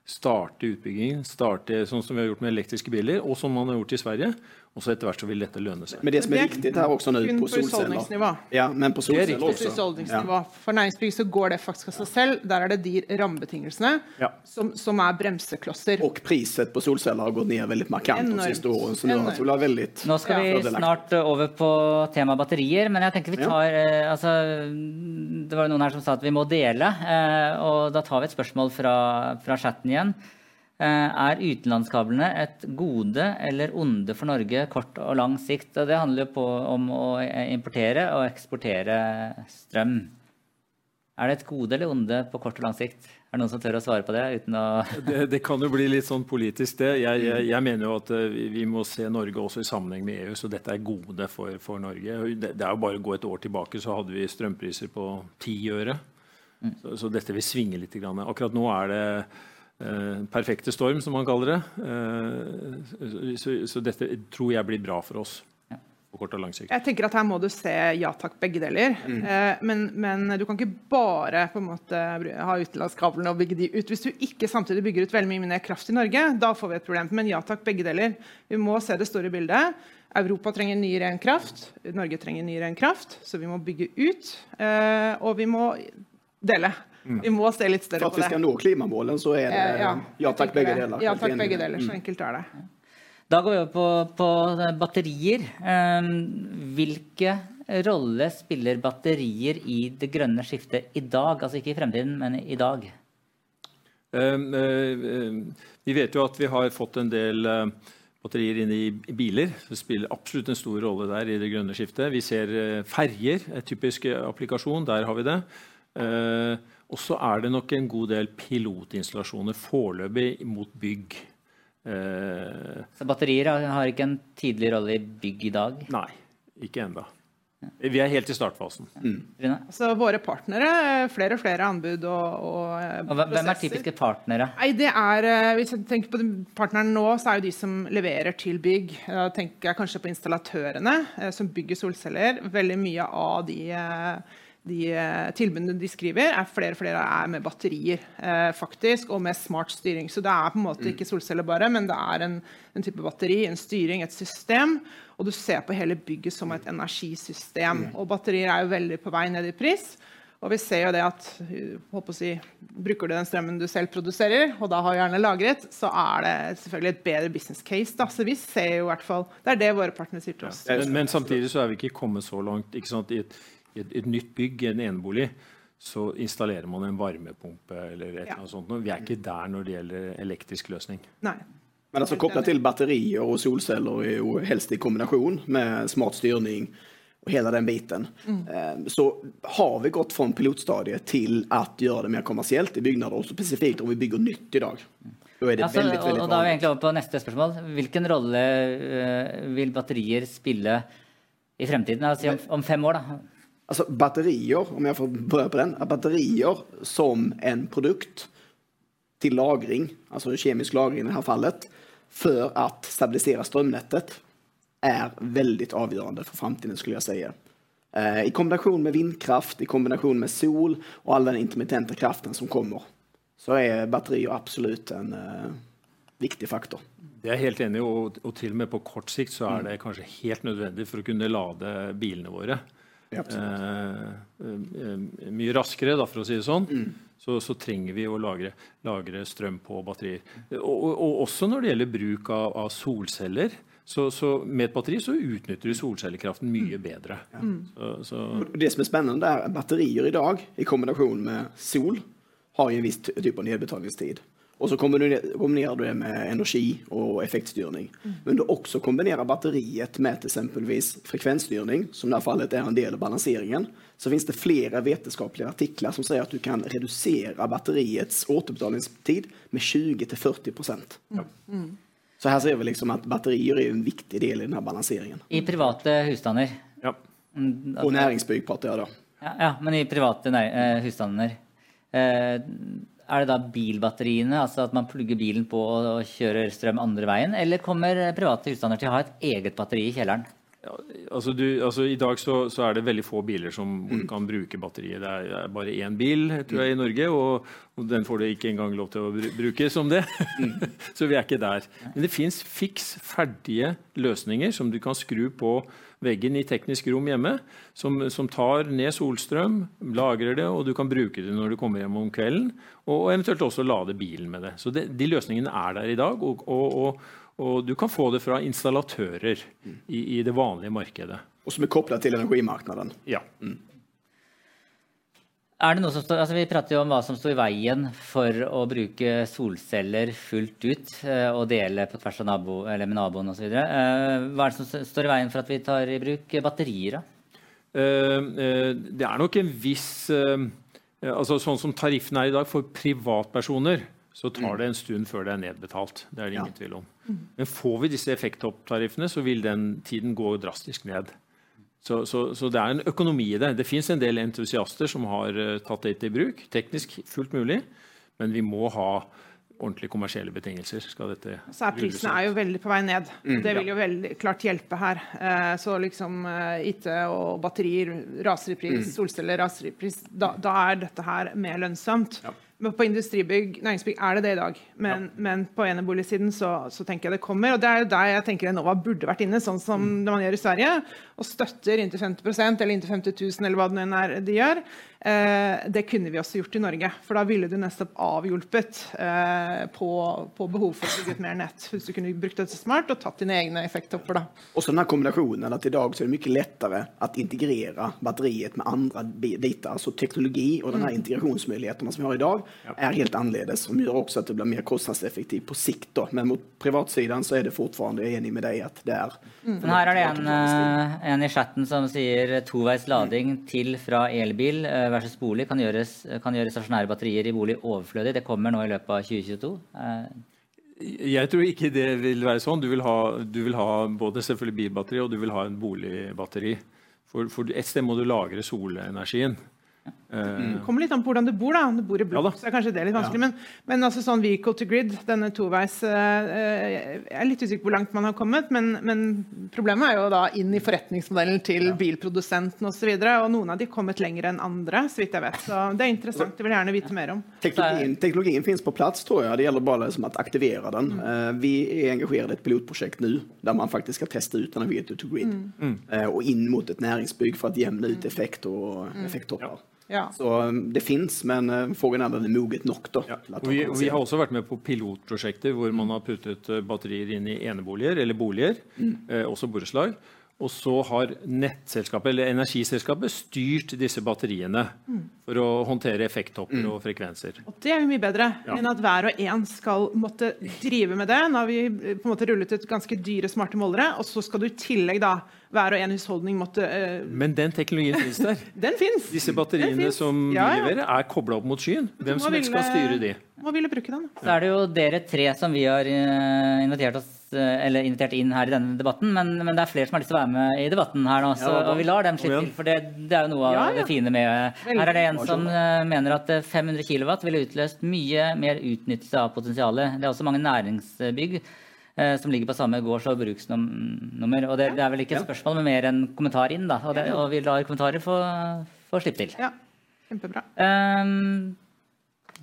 starte utbyggingen, starte sånn som vi har gjort med elektriske biler, og som man har gjort i Sverige. Og så etter hvert så vil dette lønne seg. Men det som er viktig er også nødt på solceller Ja, men på solceller også. Ja. For næringsbygg så går det faktisk av seg selv. Der er det de rammebetingelsene ja. som, som, er bremseklosser. Og priset på solceller har gått ned veldig markant de siste årene. Så nå, veldig, nå skal vi snart over på tema batterier, men jeg tenker vi tar eh, altså, Det var noen her som sa at vi må dele, eh, og da tar vi et spørsmål fra, fra chatten igjen. Eh, er utenlandskablene et gode eller onde for Norge kort og lang sikt? Og det handler jo om å importere og eksportere strøm. Er det et gode eller onde på kort og lang sikt? Er det noen som tør å svare på det? uten å... (laughs) det, det, kan jo bli litt sånn politisk, det. Jeg, jeg, jeg, mener jo at eh, vi må se Norge også i sammenheng med EU, så dette er gode for, for Norge. Det, det, er jo bare å gå et år tilbake, så hadde vi strømpriser på ti øre. Mm. Så, så, dette vil svinge litt. Akkurat nå er det Eh, perfekte storm, som man kaller det. Eh, så, så, dette tror jeg blir bra for oss. på kort og. Jeg tenker at Her må du se ja takk, begge deler. Mm. Eh, men, men, du kan ikke bare på en måte ha utenlandskablene og bygge de ut. Hvis du ikke samtidig bygger ut veldig mye mer kraft i Norge, da får vi et problem. Men ja takk, begge deler. Vi må se det store bildet. Europa trenger ny ren kraft. Norge trenger ny ren kraft, så vi må bygge ut. Og vi må dele. Mm. Vi må se litt større på det. For at vi skal nå klimamålene, så er det eh, ja, ja takk, begge deler. Ja takk, begge deler. Så enkelt er det. Da går vi over på, på batterier. Um, hvilke rolle spiller batterier i det grønne skiftet i dag? Altså ikke i fremtiden, men i dag? Um, uh, vi vet jo at vi har fått en del uh, batterier inn i biler. Det spiller absolutt en stor rolle der i det grønne skiftet. Vi ser uh, ferjer, en typisk applikasjon. Der har vi det. Og så er det nok en god del pilotinstallasjoner foreløpig mot bygg. Eh, så batterier har ikke en tidlig rolle i bygg i dag? Nei, ikke ennå. Vi er helt i startfasen. Mm. Så våre partnere, flere og flere anbud og, og, eh, og Hvem er typiske partnere? Nei, det er, eh, Hvis jeg tenker på partnerne nå, så er jo de som leverer til bygg. Da tenker jeg kanskje på installatørene som bygger solceller. Veldig mye av de de eh, tilbudene de skriver, er flere og flere er med batterier eh, faktisk, og med smart styring. Så det er på en måte mm. ikke solceller bare, men det er en, en, type batteri, en styring, et system. Og du ser på hele bygget som et energisystem. Mm. Og batterier er jo veldig på vei ned i pris. Og vi ser jo det at å si, Bruker du den strømmen du selv produserer, og da har gjerne lagret, så er det selvfølgelig et bedre business case. Da. Så vi ser jo i hvert fall, Det er det våre partnere sier til oss. Ja, men, men, samtidig så er vi ikke kommet så langt. ikke sant, i et i et, et nytt bygg, en enebolig, så installerer man en varmepumpe eller et ja. eller sånt. Vi er ikke der når det gjelder elektrisk løsning. Nei. Men altså Kobla til batterier og solceller er jo helst i kombinasjon med smart styrning og hele den biten. Mm. Eh, så har vi gått fra pilotstadiet til å gjøre det mer kommersielt i bygninger, og spesifikt om vi bygger nytt i dag. Da er det altså, veldig, veldig og, og da er vi egentlig over på neste spørsmål. Hvilken rolle uh, vil batterier spille i fremtiden? Altså, om, om fem år, da? Alltså batterier, om jeg får prøve på den, batterier som en produkt til lagring, altså kjemisk lagring i dette fallet, for å stabilisere strømnettet, er veldig avgjørende for framtiden skulle jeg si. Eh, I kombinasjon med vindkraft, i kombinasjon med sol og all den intermittente kraften som kommer så er batterier absolut en uh, viktig faktor. Det er helt enig og, og, til og med på kort sikt så er det kanskje helt nødvendig for å kunne lade bilene våre. Eh, eh, mye raskere, da, for å si det sånn, mm. så, så, trenger vi å lagre, lagre strøm på batterier. Og, og, og, også når det gjelder bruk av, av solceller. Så, så, med et batteri så utnytter du solcellekraften mye mm. bedre. Ja. Så, så. Det som er spennende, er at batterier i dag, i kombinasjon med sol, har en viss type nedbetalingstid. Och så kombinerer du det med energi og effektstyrning. Mm. Men du også kombinerer batteriet med eksempelvis frekvensstyrning, som i det fallet er en del av balanseringen, så finnes det flere vitenskapelige artikler som sier at du kan redusere batteriets återbetalningstid med 20 till 40 procent. Mm. Mm. Så her ser vi liksom at batterier er en viktig del i denne balanseringen. I private husstander? Ja. Og næringsbygg prater jeg da. Ja, ja, men i private uh, husstander. Uh, er det da bilbatteriene, altså at man plugger bilen på og kjører strøm andre veien? Eller kommer private husstander til å ha et eget batteri i kjelleren? Ja, altså du, altså I dag så, så, er det veldig få biler som mm. kan bruke batteriet. Det er, er, bare én bil tror jeg, i Norge, og, og, den får du ikke engang lov til å bruke som det. (laughs) Så vi er ikke der. Men det fins fiks ferdige løsninger som du kan skru på veggen i teknisk rom hjemme, som, som, tar ned solstrøm, lagrer det, og du kan bruke det når du kommer hjem om kvelden. Og, og eventuelt også lade bilen med det. Så det, de løsningene er der i dag. og, og og du kan få det fra installatører i, i det vanlige markedet. Og som er kobla til energimarkedet. Ja. Mm. Er det noe som står, altså Vi prater jo om hva som står i veien for å bruke solceller fullt ut eh, og dele på tvers av nabo, eller med naboen osv. Eh, hva er det som står i veien for at vi tar i bruk batterier? da? Eh, det er nok en viss altså Sånn som tariffen er i dag for privatpersoner, så tar det en stund før det er nedbetalt. Det er det ingen ja. tvil om. Men får vi disse effekttariffene, så vil den tiden gå drastisk ned. Så, så, så, det er en økonomi i det. Det fins en del entusiaster som har uh, tatt det i bruk. Teknisk fullt mulig, men vi må ha ordentlige kommersielle betingelser. skal dette Så er Prisene er jo veldig på vei ned. Mm, det vil jo veldig klart hjelpe her. Uh, så liksom uh, IT og batterier raser i pris, mm. solceller raser i pris. Da, da, er dette her mer lønnsomt. Ja. Men på industribygg, næringsbygg er det det i dag. Men, ja. men på eneboligsiden så, så tenker jeg det kommer. Og det er jo der jeg tenker Enova burde vært inne, sånn som mm. man gjør i Sverige. Og støtter inntil 50% eller inntil 50 000, eller hva det nå er de gjør. Eh, det kunne vi også gjort i Norge. For da ville du nettopp avhjulpet eh, på, på behov for å bygge ut mer nett. Hvis du kunne brukt dette smart og tatt dine egne effekttopper. da. Også denne kombinasjonen at i dag så er det mye lettere å integrere batteriet med andre biter. Altså teknologi og denne mm. integrasjonsmulighetene som vi har i dag, er helt annerledes. Som gjør også at det blir mer kostnadseffektivt på sikt. Da. Men mot privatsiden så er det fortfarande enig med deg at det er mm. Her er det en, en, i chatten som sier toveis lading til fra elbil versus bolig kan, gjøres, kan gjøre stasjonære batterier i bolig overflødig. Det kommer nå i løpet av 2022. Jeg tror ikke det vil være sånn. Du vil ha, du vil ha både selvfølgelig bilbatteri og du vil ha en boligbatteri. For, for et sted må du lagre solenergien. Det mm. kommer litt an på hvordan du bor. da. Om du bor i blokk, ja, så er kanskje det litt vanskelig. Ja. Men, men, altså sånn vehicle to grid, denne toveis uh, Jeg er litt usikker på hvor langt man har kommet, men, men, problemet er jo da inn i forretningsmodellen til ja. bilprodusenten osv. Og, så og noen av de kommet lenger enn andre, så vidt jeg vet. Så det er interessant. Jeg vil gjerne vite mer om. Teknologien, teknologien finnes på plass, tror jeg. Det gjelder bare liksom, å aktivere den. Mm. Uh, vi er engasjert i et pilotprosjekt nå der man faktisk skal teste ut denne vehicle to grid. Mm. Uh, og inn mot et næringsbygg for å jevne ut effekt og mm. effekttopper. Ja. Så um, det fins, men frågan er er moget nok. Da, ja. vi, vi, har også vært med på pilotprosjekter hvor man har puttet uh, batterier inn i eneboliger eller boliger, mm. eh, også borettslag. Og så har nettselskapet eller energiselskapet styrt disse batteriene mm. for å håndtere effekttopper mm. og frekvenser. Og Det er jo mye bedre ja. enn at hver og en skal måtte drive med det. Nå har vi på en måte rullet ut ganske dyre, smarte målere, og så skal du i tillegg da hver og en husholdning måtte uh... Men den teknologien finnes der. (laughs) den finnes. Disse batteriene som vi ja, ja. leverer, er kobla opp mot skyen. Hvem som helst skal styre de. Må ville bruke den. Så er det jo dere tre som vi har uh, invitert, oss, uh, invitert inn her i denne debatten. Men, men, det er flere som har lyst til å være med i debatten her nå, så, og vi lar dem slippe til. For det, det, er jo noe av det fine med Her er det en som mener at 500 kW ville utløst mye mer utnyttelse av potensialet. Det er også mange næringsbygg Eh, som ligger på samme gårds- og bruksnummer. Og det, det, er vel ikke et spørsmål, men mer en kommentar inn. da, Og, det, og vi lar kommentarer få, få slippe til. Ja, kjempebra. Um,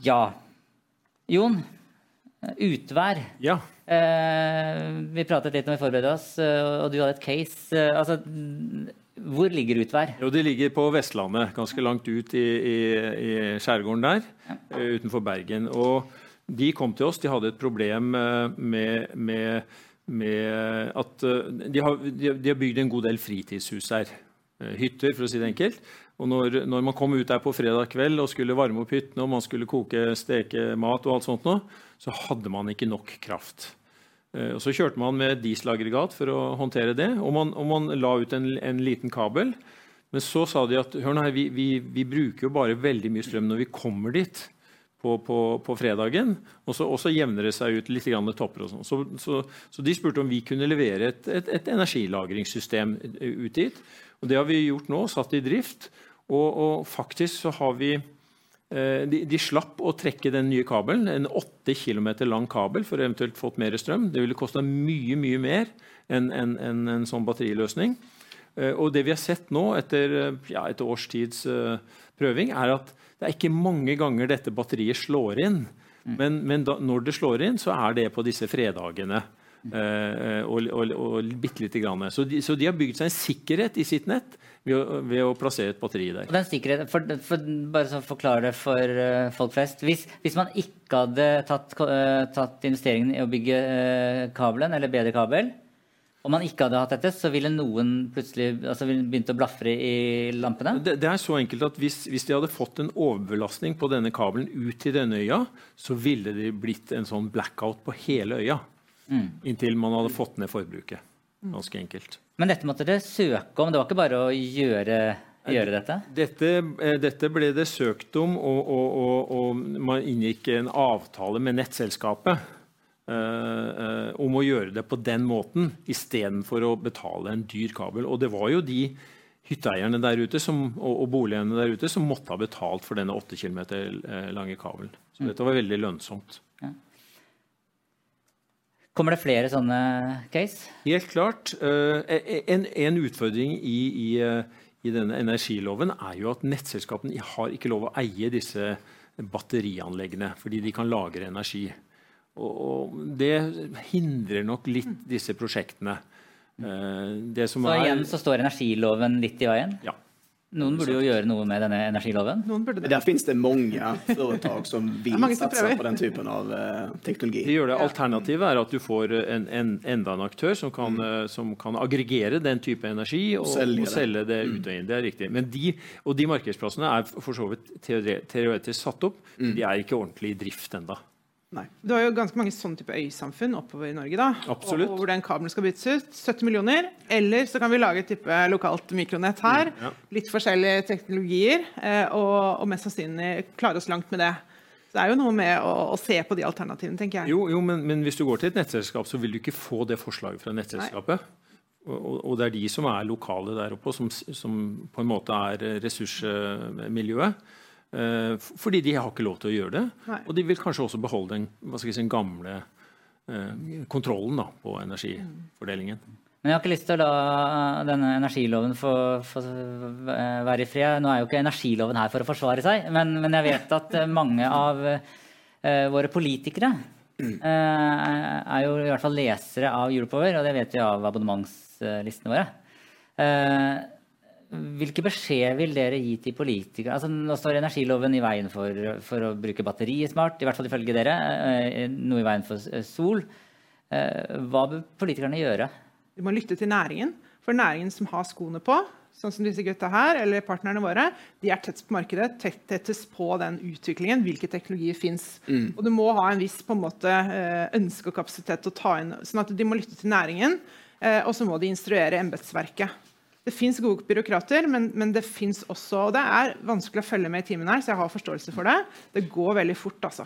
ja. Jon, utvær. Ja. Uh, vi pratet litt når vi forberedte oss, og du hadde et case. Uh, altså, hvor ligger utvær? Jo, Det ligger på Vestlandet, ganske langt ut i, i, i skjærgården der, ja. utenfor Bergen. og de kom til oss. De hadde et problem eh, med, med, med at eh, de har, de har, bygd en god del fritidshus her. Eh, hytter, for å si det enkelt. Og når, når, man kom ut der på fredag kveld og skulle varme opp hyttene og man skulle koke, steke mat, og alt sånt nå, så hadde man ikke nok kraft. Og Så kjørte man med dieselaggregat for å håndtere det, og man, og man la ut en, en, liten kabel. Men så sa de at hør nå vi, vi, vi bruker jo bare veldig mye strøm når vi kommer dit på, på, på fredagen. Og så, og så, jevner det seg ut litt topper. og sånn. Så, så, så, de spurte om vi kunne levere et, et, et, energilagringssystem ut dit. Og det har vi gjort nå, satt i drift. Og, og faktisk så har vi eh, de, de, slapp å trekke den nye kabelen, en 8 km lang kabel, for eventuelt fått mer strøm. Det ville kosta mye mye mer enn en, en, en, sånn batteriløsning. Og det vi har sett nå, etter ja, et års tids prøving, er at det er ikke mange ganger dette batteriet slår inn. Mm. Men, men da, når det slår inn, så er det på disse fredagene. Uh, og, og, og bitte lite grann. Så de, så de, har bygd seg en sikkerhet i sitt nett ved å, ved å plassere et batteri der. Den sikkerheten, for, for, bare så forklare det for uh, folk flest. Hvis, hvis, man ikke hadde tatt, uh, tatt investeringen i å bygge kabelen, eller bedre kabel, om man ikke hadde hatt dette, så ville noen plutselig altså begynt å blafre i lampene? Det, det er så enkelt at hvis, hvis, de hadde fått en overbelastning på denne kabelen ut til denne øya, så ville det blitt en sånn blackout på hele øya. Mm. Inntil man hadde fått ned forbruket. Ganske enkelt. Men dette måtte dere søke om? Det var ikke bare å gjøre, gjøre dette? dette? Eh, dette? ble det søkt om, og, og, og, og man inngikk en avtale med nettselskapet. Uh, om å gjøre det på den måten istedenfor å betale en dyr kabel. Og det var jo de hytteeierne der ute som, og, og boligene der ute som måtte ha betalt for denne 8 km lange kabelen. Så mm. dette var veldig lønnsomt. Kommer det flere sånne case? Helt klart. Uh, en, en, utfordring i, i, i, denne energiloven er jo at nettselskapene har ikke lov å eie disse batterianleggene, fordi de kan lagre energi. Og det hindrer nok litt disse prosjektene. Eh, så igjen så står energiloven litt i veien? Ja. Noen burde jo gjøre noe med denne energiloven. Der finnes det mange foretak som (laughs) vil satse på den typen av uh, teknologi. Det gjør det. Alternativet er at du får en, en, enda en aktør som kan, mm. uh, som kan, aggregere den type energi og, selge, og selge det, det ut og inn. Det er riktig. Men de, og de markedsplassene er for så vidt teoretisk satt opp. Mm. De er ikke ordentlig i drift ennå. Nei. Du har jo ganske mange sånne type øysamfunn oppover i Norge. da, Absolutt. Og hvor den kabelen skal byttes ut. 70 millioner. Eller så kan vi lage et type lokalt mikronett her. Mm, ja. Litt forskjellige teknologier. Eh, og, og, mest sannsynlig klare oss langt med det. Så det er jo noe med å, å se på de alternativene, tenker jeg. Jo, jo men, men, hvis du går til et nettselskap, så vil du ikke få det forslaget fra nettselskapet. Og, og, det er de som er lokale der oppe, som, som på en måte er ressursmiljøet. Eh, fordi de har ikke lov til å gjøre det. Nei. Og de vil kanskje også beholde den, si, den gamle eh, kontrollen da, på energifordelingen. Men jeg har ikke lyst til å la denne energiloven få, få, være i fred. Nå er jo ikke energiloven her for å forsvare seg, men, men jeg vet at mange av uh, våre politikere uh, er jo i hvert fall lesere av Europower, og det vet vi av abonnementslistene våre. Uh, hvilke beskjed vil dere gi til politikere? Altså, nå står energiloven i veien for, for, å bruke batteriet smart, i hvert fall ifølge dere. Eh, noe i veien for eh, sol. Eh, hva bør politikerne gjøre? Vi må lytte til næringen. For næringen som har skoene på, sånn som disse gutta her, eller partnerne våre, de er tett på markedet, tett, tettest på den utviklingen. Hvilke teknologier fins. Mm. Og du må ha en viss på en måte, ønske og kapasitet til å ta inn sånn at De må lytte til næringen, og så må de instruere embetsverket. Det fins gode byråkrater, men, men det fins også Og det er vanskelig å følge med i timen her, så jeg har forståelse for det. Det går veldig fort, altså.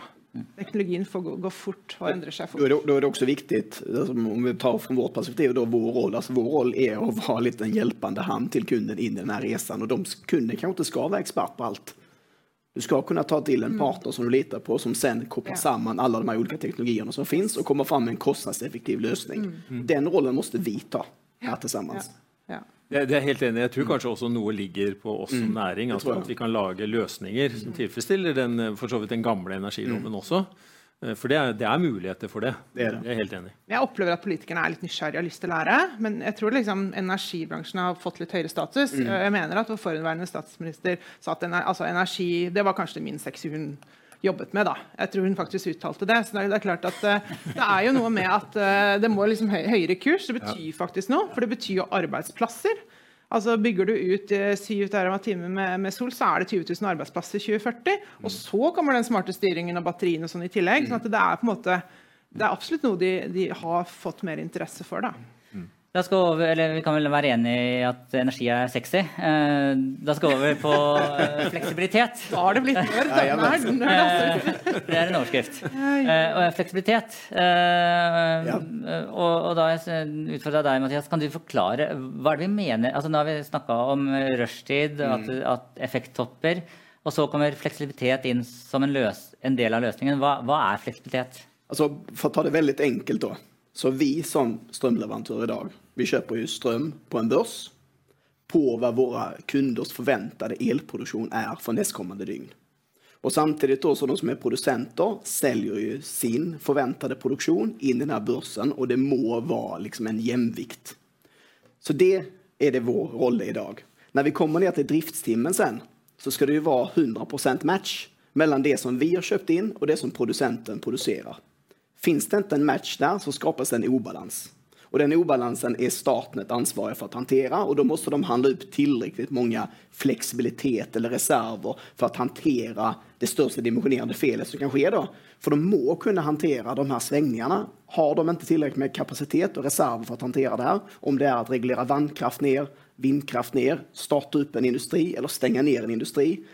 Teknologien får gå, gå fort og endre seg fort. Da er, det også viktig, altså, om vi tar fra vårt perspektiv, da, vår roll. altså, vår roll er å være litt en hjelpende hand til kunden inn i denne reisen. Og de kundene jo ikke skal være ekspert på alt. Du skal kunne ta til en mm. partner som du litar på, som sen kopplar ja. sammen alle de ulike teknologiene teknologierna som finnes, og kommer fram med en kostnadseffektiv løsning. Mm. Den rollen måste vi ta her tillsammans. Ja. Ja. Det, det er helt enig. Jeg tror kanskje også noe ligger på oss som mm. næring. Altså at vi kan lage løsninger som tilfredsstiller den, for så vidt den gamle energiloven mm. også. Eh, for det er, det er, muligheter for det. det, er det. Jeg er helt enig. Jeg opplever at politikerne er litt nysgjerrige og har lyst til å lære. Men jeg tror liksom energibransjen har fått litt høyere status. Mm. Jeg mener at vår forhenværende statsminister sa at altså energi Det var kanskje min sexy hun jobbet med. da. Jeg tror hun faktisk uttalte det. Så det er, klart at uh, det er jo noe med at uh, det må liksom høyere kurs. Det betyr faktisk noe, for det betyr jo arbeidsplasser. Altså Bygger du ut uh, 7 TWh med, med sol, så er det 20 000 arbeidsplasser i 2040. Mm. Og så kommer den smarte styringen og batteriene og sånn i tillegg. sånn at det er på en måte det er absolutt noe de, de har fått mer interesse for. da. Da skal over, eller Vi kan vel være enig i at energi er sexy. Eh, da skal vi over på eh, fleksibilitet. Da har det blitt nerd. Eh, det er en overskrift. Og fleksibilitet. Og, og da utfordrer jeg deg, Mathias. Kan du forklare hva er det vi mener? Altså, nå har vi snakka om rushtid, at, mm. at effekttopper. Og så kommer fleksibilitet inn som en, løs, en del av løsningen. Hva, hva er fleksibilitet? Altså, For å ta det veldig enkelt, da. Så vi som strømleverandør i dag, vi kjøper jo strøm på en børs. på vad våra kunders förväntade elproduktion är för nästkommande dygn. Och samtidigt då så de som är producenter säljer ju sin förväntade produktion in i den här börsen och det må vara liksom en jämvikt. Så det är det vår roll idag. När vi kommer ner till driftstimmen sen så ska det ju vara 100% match mellan det som vi har köpt in och det som producenten producerar. Finns det inte en match där så skapas en obalans. Och den obalansen är Statnett ansvarig för att hantera och då måste de handla upp tillräckligt många flexibilitet eller reserver för att hantera det största dimensionerande felet som kan ske då. För de må kunna hantera de här svängningarna. Har de inte tillräckligt med kapacitet och reserver för att hantera det här, om det är att reglera vannkraft ner, vindkraft ner, starta upp en industri eller stänga ner en industri,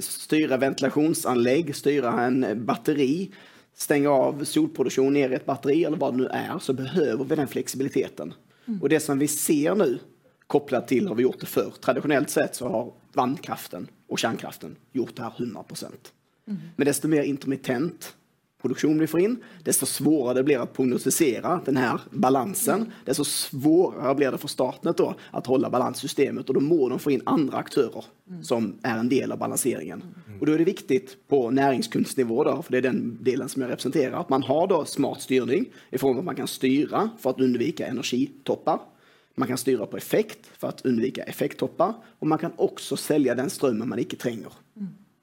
styra ventilationsanlägg, styra en batteri, stänga av solproduktion ner i ett batteri eller vad det nu är, så behöver vi den flexibiliteten. Mm. Och det som vi ser nu, kopplat till har vi gjort det förr. Traditionellt sett så har vannkraften och kärnkraften gjort det här 100 procent. Mm. Men desto mer intermittent produktion vi får inn, desto svårare det blir å prognostisere denne balansen. Desto svårare blir det for Statnett å holde balansesystemet. balanssystemet da må de få inn andre aktører som er en del av balanseringen. Og Da er det viktig på næringskunstnivå, da, for det er den delen som jeg representerer, at man har da smart styrning i form av at man kan styre for å unnvike energitoppar. Man kan styre på effekt for å unnvike effekttoppar Og man kan også selge den strømmen man inte tränger.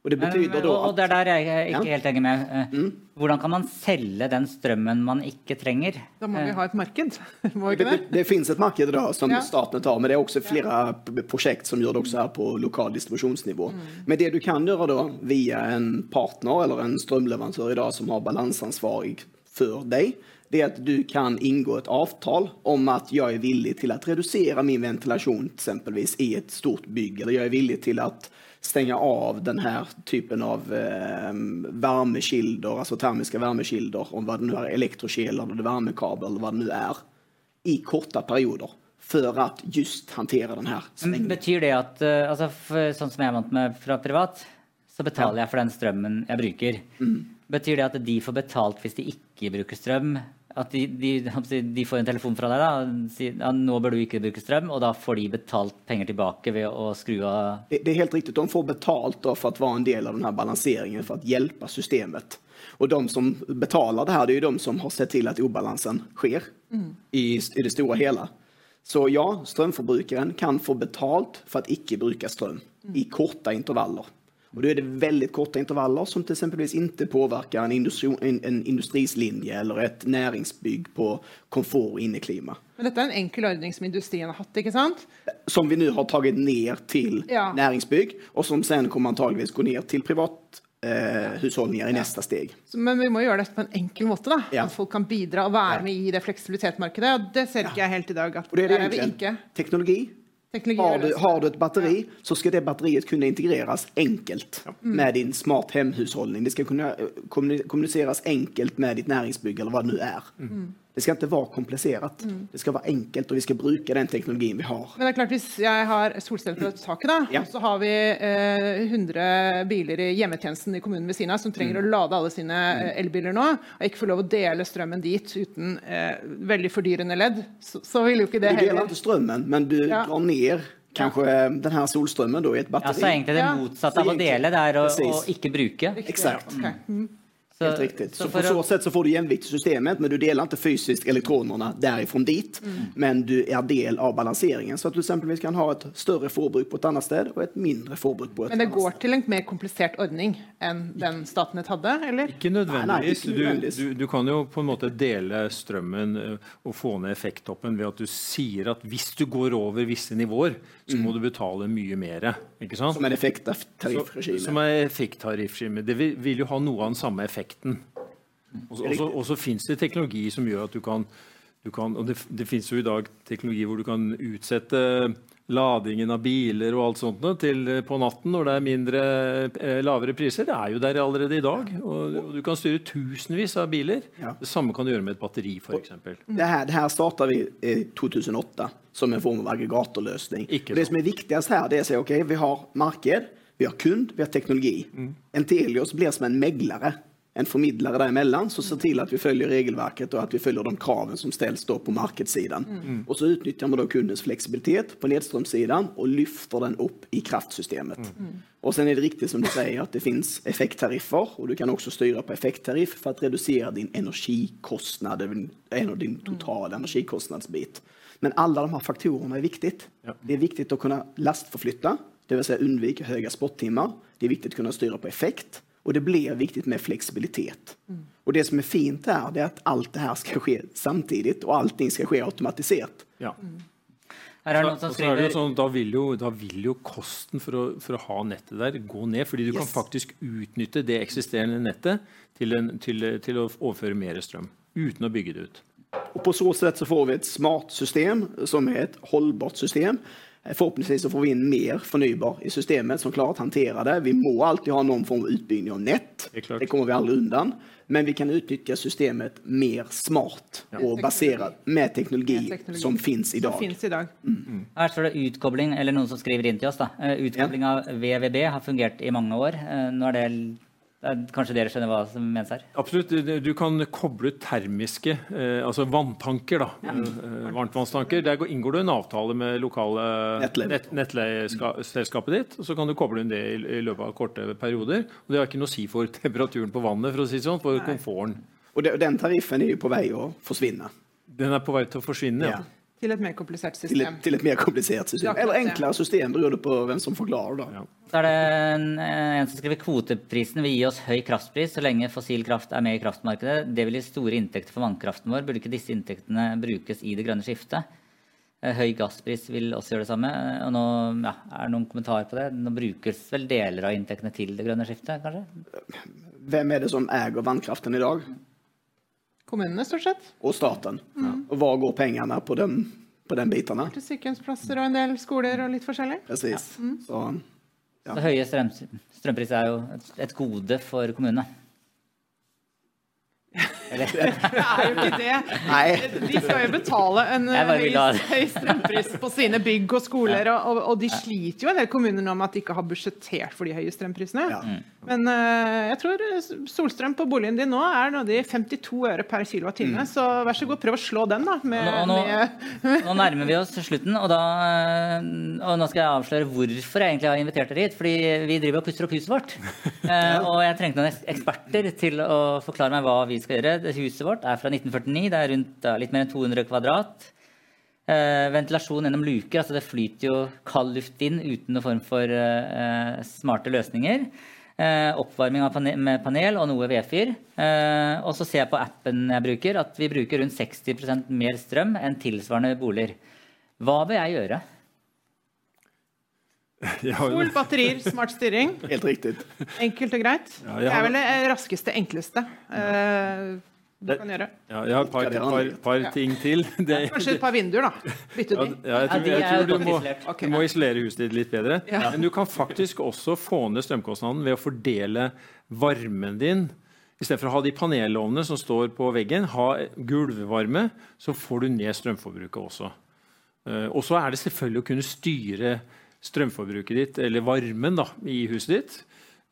Og det betyder da at... Og det er der jeg er ikke ja. helt enig med. Eh, mm. Hvordan kan man selge den strømmen man ikke trenger? Da må vi ha et marked. (laughs) må det, det, det finns et marked da, som ja. staten tar, men det er også flere ja. prosjekt som gjør det også her på lokal distribusjonsnivå. Mm. Men det du kan gjøre da, via en partner eller en strømleverandør i dag som har balansansvarig for deg, det er at du kan inngå et avtal om at jeg er villig til å redusere min ventilasjon eksempelvis i et stort bygge, eller jeg er villig til att stänga av den här typen av eh, värmekilder, alltså termiska värmekilder, om vad det nu är, elektrokedjor eller värmekabel eller vad det nu är, i korta perioder For å just håndtere den här Betyr Betyder det at eh, alltså, för, sånt som jeg er vant med fra privat, så betaler ja. jeg for den strømmen jeg bruker. Mm. Betyr det at de får betalt hvis de ikke bruker ström at de, de, de, får en telefon fra deg da, og sier ja, nå bør du ikke bruke strøm, og da får de betalt penger tilbake ved å skru av det, det er helt riktig. De får betalt da, for å være en del av denne balanseringen for å hjelpe systemet. Og de som betaler det her, det er jo de som har sett til at obalansen sker mm. i, i det store hele. Så ja, strømforbrukeren kan få betalt for å ikke bruke strøm mm. i korta intervaller. Och då är det väldigt korta intervaller som till exempelvis inte påverkar en, industri, en, en industrislinje eller ett näringsbygg på komfort och inneklima. Men detta är en enkel ordning som industrin har haft, inte sant? Som vi nu har tagit ner till ja. näringsbygg och som sen kommer antagligen gå ner till privat eh, i ja. nästa steg. Men vi må göra det på en enkel måte, da. Ja. At folk kan bidra och vara med i det fleksibilitetsmarkedet. Det ser ikke jeg helt i dag. At og det er det egentlig. ikke. Teknologi har du, har du, ett batteri ja. så ska det batteriet kunna integreras enkelt ja. mm. med din smart hemhushållning. Det ska kunna eh, kommuniceras enkelt med ditt näringsbygge eller vad det nu är. Mm. Det skal ikke være komplisert. Mm. Det skal være enkelt og vi skal bruke den teknologien vi har. Men det er klart, hvis jeg har solceller på taket da, ja. så har vi eh, 100 biler i hjemmetjenesten i kommunen ved siden av som trenger mm. å lade alle sine mm. eh, elbiler nå, og ikke får lov å dele strømmen dit uten eh, veldig fordyrende ledd, så, så vil jo ikke det heller Du deler ikke strømmen, men du ja. drar ned kanskje ja. den här solströmmen då i et batteri. Ja, så egentlig det motsatta av att dela där å, å ikke bruke. Exakt. Okay. Mm. Så, Helt riktigt. Så, så på så sätt så får du jämvikt i systemet, men du delar inte fysiskt elektronerna därifrån dit. Mm. Men du är del av balanseringen så att du exempelvis kan ha ett större forbruk på ett annat ställe och ett mindre forbruk på ett Men det går sted. till en mer komplicerad ordning än den Statnett hade, eller? Ikke nødvendigvis. Du, du, du, kan ju på en måte dele strømmen og och få ner effekttoppen ved at du säger att om du går över vissa nivåer, så må mm. du betale mye mer. Ikke sant? Som en effekttariffregime. Som en effekttariffregime. Det vil, vil jo ha noe av den samme effekten. Og så fins det teknologi som gjør at du kan, du kan og Det, det fins jo i dag teknologi hvor du kan utsette ladingen av biler og alt sånt til eh, på natten når det er mindre, eh, lavere priser. Det er jo der allerede i dag. Og, du kan styre tusenvis av biler. Ja. Det samme kan du gjøre med et batteri, f.eks. Det her, det her starta vi i 2008 som en form av aggregatorløsning. Det som er viktigast her, det er å si ok, vi har marked, vi har kund, vi har teknologi. Mm. Entelios blir som en meglare en formidlare däremellan som ser till att vi följer regelverket och att vi följer de kraven som ställs på marknadssidan. Mm. Och så utnyttjar man då kundens flexibilitet på nedströmssidan och lyfter den upp i kraftsystemet. Mm. Och sen är det riktigt som du säger att det finns effekttariffer och du kan också styra på effekttariff för att reducera din energikostnad, din totala mm. energikostnadsbit. Men alla de här faktorerna är viktigt. Ja. Det är viktigt att kunna lastförflytta, det vill säga undvika höga spottimmar. Det är viktigt att kunna styra på effekt och det blir viktigt med flexibilitet. Mm. Och det som är fint här, det är att allt det här ska ske samtidigt och allting ska ske automatiserat. Ja. Mm. Her er så, så er det sånn, da vil jo, da vil jo kosten for å, for å, ha nettet der gå ned. fordi du yes. kan faktisk utnytte det eksisterende nettet til, en, til, til, å overføre mer strøm. Uten å bygge det ut. Og På så sett så får vi et smart system som er et holdbart system. Förhoppningsvis så får vi in mer förnybar i systemet som klarar att hantera det. Vi må alltid ha någon form av utbygging av nät. Det, det kommer vi aldrig undan. Men vi kan utnyttja systemet mer smart ja. och baserat med teknologi, med teknologi, som finns idag. Som finns idag. Mm. Mm. Her står det utkobling, eller noen som skriver inn til oss. da. Eh, utkobling ja. av VVB har fungert i mange år. Eh, nå er det Kanskje dere skjønner hva som menes her? Absolutt. Du kan koble termiske, eh, altså vanntanker, da. Ja. Eh, varmtvannstanker. Der inngår du en avtale med lokale nettleieselskapet ditt. og Så kan du koble inn det i, løpet av korte perioder. og Det har ikke noe å si for temperaturen på vannet, for å si sånn, for Nei. komforten. Og Den tariffen er jo på vei å forsvinne. Den er på vei til å forsvinne, ja. Til et mer komplisert system. Til et, til et mer komplisert system. Eller enklere system, beror det på hvem som forklarer. da. Ja. Så er det en, en, som skriver kvoteprisen vil gi oss høy kraftpris så lenge fossil kraft er med i kraftmarkedet. Det vil gi store inntekter for vannkraften vår. Burde ikke disse inntektene brukes i det grønne skiftet? Eh, høy gasspris vil også gjøre det samme. Og nå ja, er det noen kommentarer på det. Nå brukes vel deler av inntektene til det grønne skiftet, kanskje? Hvem er det som eier vannkraften i dag? Kommunene, stort sett. Og staten. Mm. Og hva går pengene på den, på den biten? Til sykehjemsplasser og en del skoler og litt forskjellig. Precis. Ja. Mm. Så, ja. Så høye strøm, strømpriser er jo et, et gode for kommunene. (laughs) (laughs) Det er jo ikke det. Nei. De skal jo betale en høy, høy strømpris på sine bygg og skoler, og, og, de sliter jo en del kommuner nå med at de ikke har budsjettert for de høye strømprisene. Ja. Mm. Men uh, jeg tror solstrøm på boligen din nå er i 52 øre per kilowattime, mm. så vær så god, prøv å slå den, da. Med, nå, nå, nå, nærmer vi oss slutten, og, da, eh, og nå skal jeg avsløre hvorfor jeg egentlig har invitert dere hit. Fordi vi driver og pusser opp huset vårt. Uh, (laughs) og jeg trengte noen eksperter til å forklare meg hva vi skal gjøre. Det huset vårt er fra 1949. Det er rundt litt mer enn 200 kvadrat. Eh, ventilasjon gjennom luker. altså Det flyter jo kald luft inn uten noen form for eh, smarte løsninger. Eh, oppvarming panel, med panel og noe vedfyr. Eh, og så ser jeg på appen jeg bruker, at vi bruker rundt 60% mer strøm enn tilsvarende boliger. Hva bør jeg gjøre? (laughs) Sol, batterier, smart styring. (laughs) Helt riktig. Enkelt og greit. Ja, det er vel det raskeste, enkleste. Uh, du kan gjøre. Ja, jeg har et par, par, par ting til. Det, Kanskje et par vinduer, da. Bytte de. Ja, jeg tror, jeg tror du, må, du, må, isolere huset ditt litt bedre. Men du kan faktisk også få ned strømkostnaden ved å fordele varmen din. Istedenfor å ha de panelovnene som står på veggen, ha gulvvarme, så får du ned strømforbruket også. Eh, og så er det selvfølgelig å kunne styre strømforbruket ditt, eller varmen da, i huset ditt,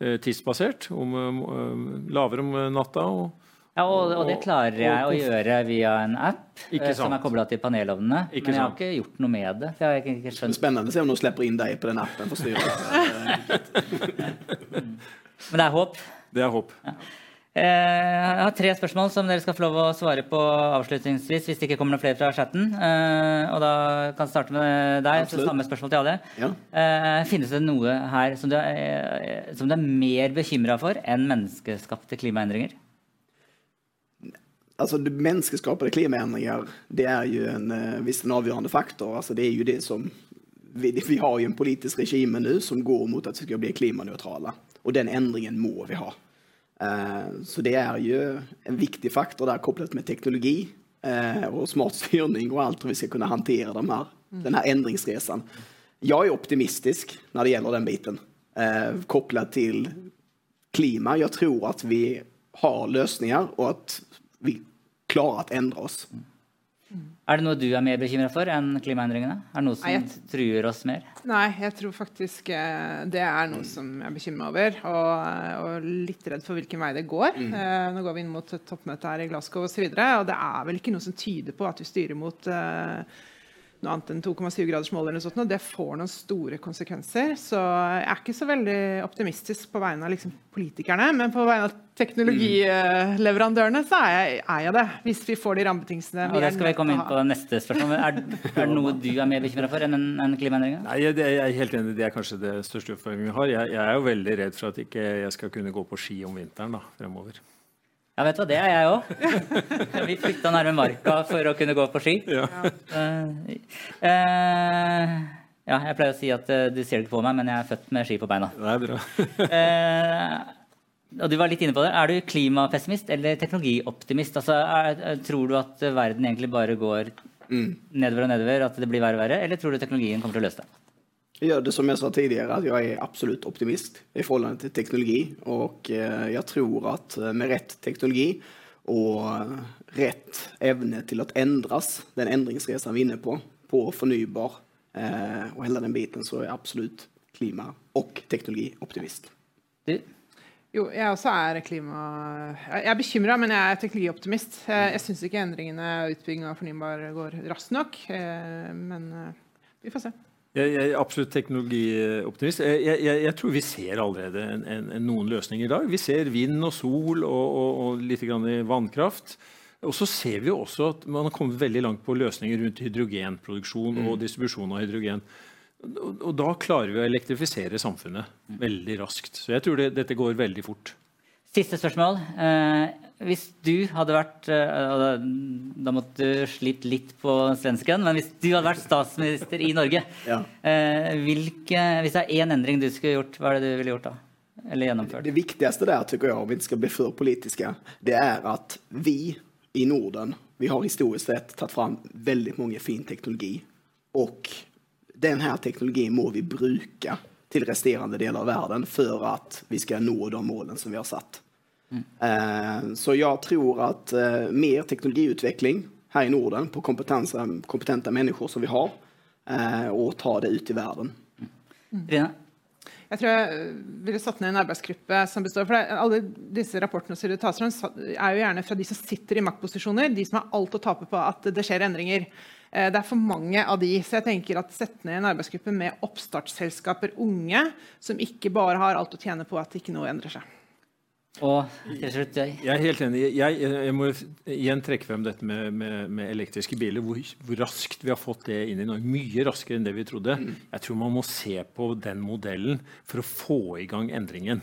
eh, tidsbasert. Om, lavere om natta og ja, og, og, det klarer jeg å gjøre via en app eh, som er kobla til panelovnene. men jeg har ikke gjort noe med det. For jeg har ikke, ikke skjønt. Spennende å se om noen slipper inn deg på den appen. for (laughs) men det er håp. Det er håp. Ja. Eh, jeg har tre spørsmål som dere skal få lov å svare på avslutningsvis. hvis det ikke kommer noen flere fra chatten. Eh, og da kan jeg starte med deg. Så samme spørsmål til alle. Ja. Finnes det noe her som du er, som du er mer bekymra for enn menneskeskapte klimaendringer? Alltså människoskapade klimaendringer det er jo en, eh, visst en avgjørende faktor. Altså, det er jo det som, vi, (laughs) vi har jo en politisk regime nå som går mot at vi skal bli klimanøytrale. Og den endringen må vi ha. Uh, så det er jo en viktig faktor der kopplat med teknologi uh, og smart styrning og alt hur vi skal kunne håndtere de her, denne den Jeg er optimistisk når det gjelder den biten. Uh, kopplat til klima. Jeg tror at vi har løsninger, og att vi klarer å endre oss. Er det noe du er mer bekymra for enn klimaendringene? Er det noe som Nei, truer oss mer? Nei, jeg tror faktisk eh, det er noe som jeg er bekymra over. Og, og, litt redd for hvilken vei det går. Mm. Uh, nå går vi inn mot et toppmøte her i Glasgow osv. Og, så og det er vel ikke noe som tyder på at vi styrer mot uh, noe annet enn 2,7-gradersmål eller sånt, og det får noen store konsekvenser. Så jeg er ikke så veldig optimistisk på vegne av liksom politikerne, men på vegne av teknologileverandørene så er jeg, er jeg det. Hvis vi får de rammebetingelsene ja, Det skal vi komme inn på neste spørsmål. Er, er det noe du er mer bekymra for enn, en, klimaendringene? Nei, jeg, jeg, er helt enig. Det er kanskje det største utfordringen vi har. Jeg, jeg, er jo veldig redd for at ikke jeg skal kunne gå på ski om vinteren da, fremover. Ja, vet du hva, det er jeg òg. Vi flytta nærme marka for å kunne gå på ski. Ja. Uh, uh, ja, jeg pleier å si at uh, du ser det ikke på meg, men jeg er født med ski på beina. Det er bra. (laughs) og du var litt inne på det. Er du klimapessimist eller teknologioptimist? Altså, er, tror du at verden egentlig bare går mm. nedover og nedover, at det blir verre og verre, eller tror du teknologien kommer til å løse det? Jag gör det som jag sa tidigare, att jag är absolut optimist i förhållande till teknologi. Och jeg jag tror att eh, med rätt teknologi och rätt ämne till att ändras, den ändringsresan vi är inne på, på förnybar og och hela den biten, så är jag absolut klima och teknologioptimist. Du? Jo, jeg også er klima... Jeg er bekymra, men jeg er teknologioptimist. Jeg, jeg syns ikke endringene og utbygging av fornybar går raskt nok. Men vi får se. Jeg, jeg er absolutt teknologioptimist. Jeg, jeg, jeg, tror vi ser allerede en, en, en noen løsninger i dag. Vi ser vind og sol og, og, og litt vannkraft. Og så ser vi også at man har kommet veldig langt på løsninger rundt hydrogenproduksjon og mm. distribusjon av hydrogen. Og, og, da klarer vi å elektrifisere samfunnet veldig raskt. Så jeg tror det, dette går veldig fort. Siste spørsmål. Eh, hvis du hadde vært eh, Da måtte du slitt litt på svensken, men hvis du hadde vært statsminister i Norge, (laughs) ja. eh, hvilke, hvis det er én endring du skulle gjort, hva er det du ville gjort da? Eller gjennomført? Det viktigste der, tycker jeg, om vi ikke skal bli for politiske, det er at vi i Norden vi har historisk sett tatt fram veldig mange fin teknologi. Og denne teknologien må vi bruke til resterende deler av verden for at vi skal nå de målene som vi har satt. Mm. Så jeg tror at eh, mer teknologiutvikling her i Norden på kompetente mennesker som vi har, eh, og ta det ut i verden. Mm. Rina? Jeg tror jeg ville satt ned en arbeidsgruppe som består for det, Alle disse rapportene som du tar frem, er jo gjerne fra de som sitter i maktposisjoner, de som har alt å tape på at det skjer endringer. Det er for mange av de. Så jeg tenker at sette ned en arbeidsgruppe med oppstartsselskaper, unge, som ikke bare har alt å tjene på at ikke noe endrer seg. Og til slutt, jeg. jeg er helt enig. Jeg, jeg, må igjen trekke frem dette med, med, med elektriske biler. Hvor, hvor, raskt vi har fått det inn i Norge. Mye raskere enn det vi trodde. Mm. Jeg tror man må se på den modellen for å få i gang endringen.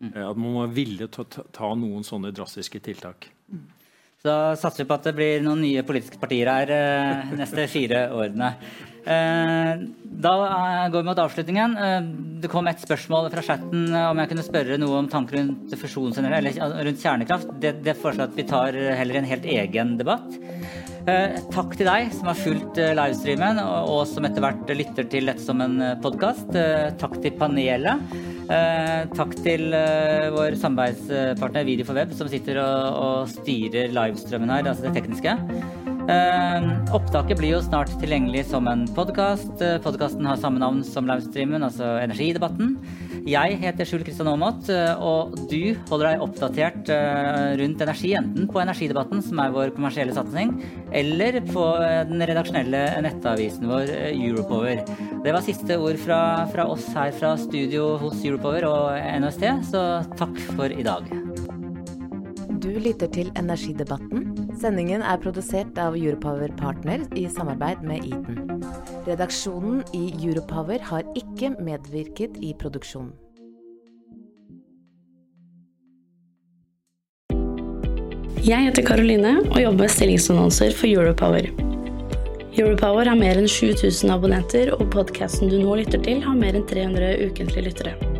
Mm. At man må være villig til å ta, ta noen sånne drastiske tiltak. Mm. Så satser vi på at det blir noen nye politiske partier her eh, neste fire årene. Eh, da går vi mot avslutningen. Eh, det kom et spørsmål fra chatten om jeg kunne spørre noe om tanker rundt fusjonsenergi, eller rundt kjernekraft. Det, det foreslår at vi tar heller en helt egen debatt. Eh, takk til deg som har fulgt livestreamen, og som etter hvert lytter til dette som en podkast. Takk til panelet. Takk til vår samarbeidspartner Video for web, som sitter og, og styrer livestrømmen her, altså det tekniske. Eh, opptaket blir jo snart tilgjengelig som en podkast. Eh, Podkasten har samme navn som livestreamen, altså Energidebatten. Jeg heter Skjul Kristian Aamodt, eh, og du holder deg oppdatert rundt energi, enten på Energidebatten, som er vår kommersielle satsing, eller på den redaksjonelle nettavisen vår Europower. Det var siste ord fra, fra oss her fra studio hos Europower og NST, så takk for i dag. Du lytter til Energidebatten Sendingen er produsert av Europower Partner i samarbeid med Eaton. Redaksjonen i Europower har ikke medvirket i produksjonen. Jeg heter Karoline og jobber med stillingsannonser for Europower. Europower har mer enn 7000 abonnenter, og podkasten du nå lytter til, har mer enn 300 ukentlige lyttere.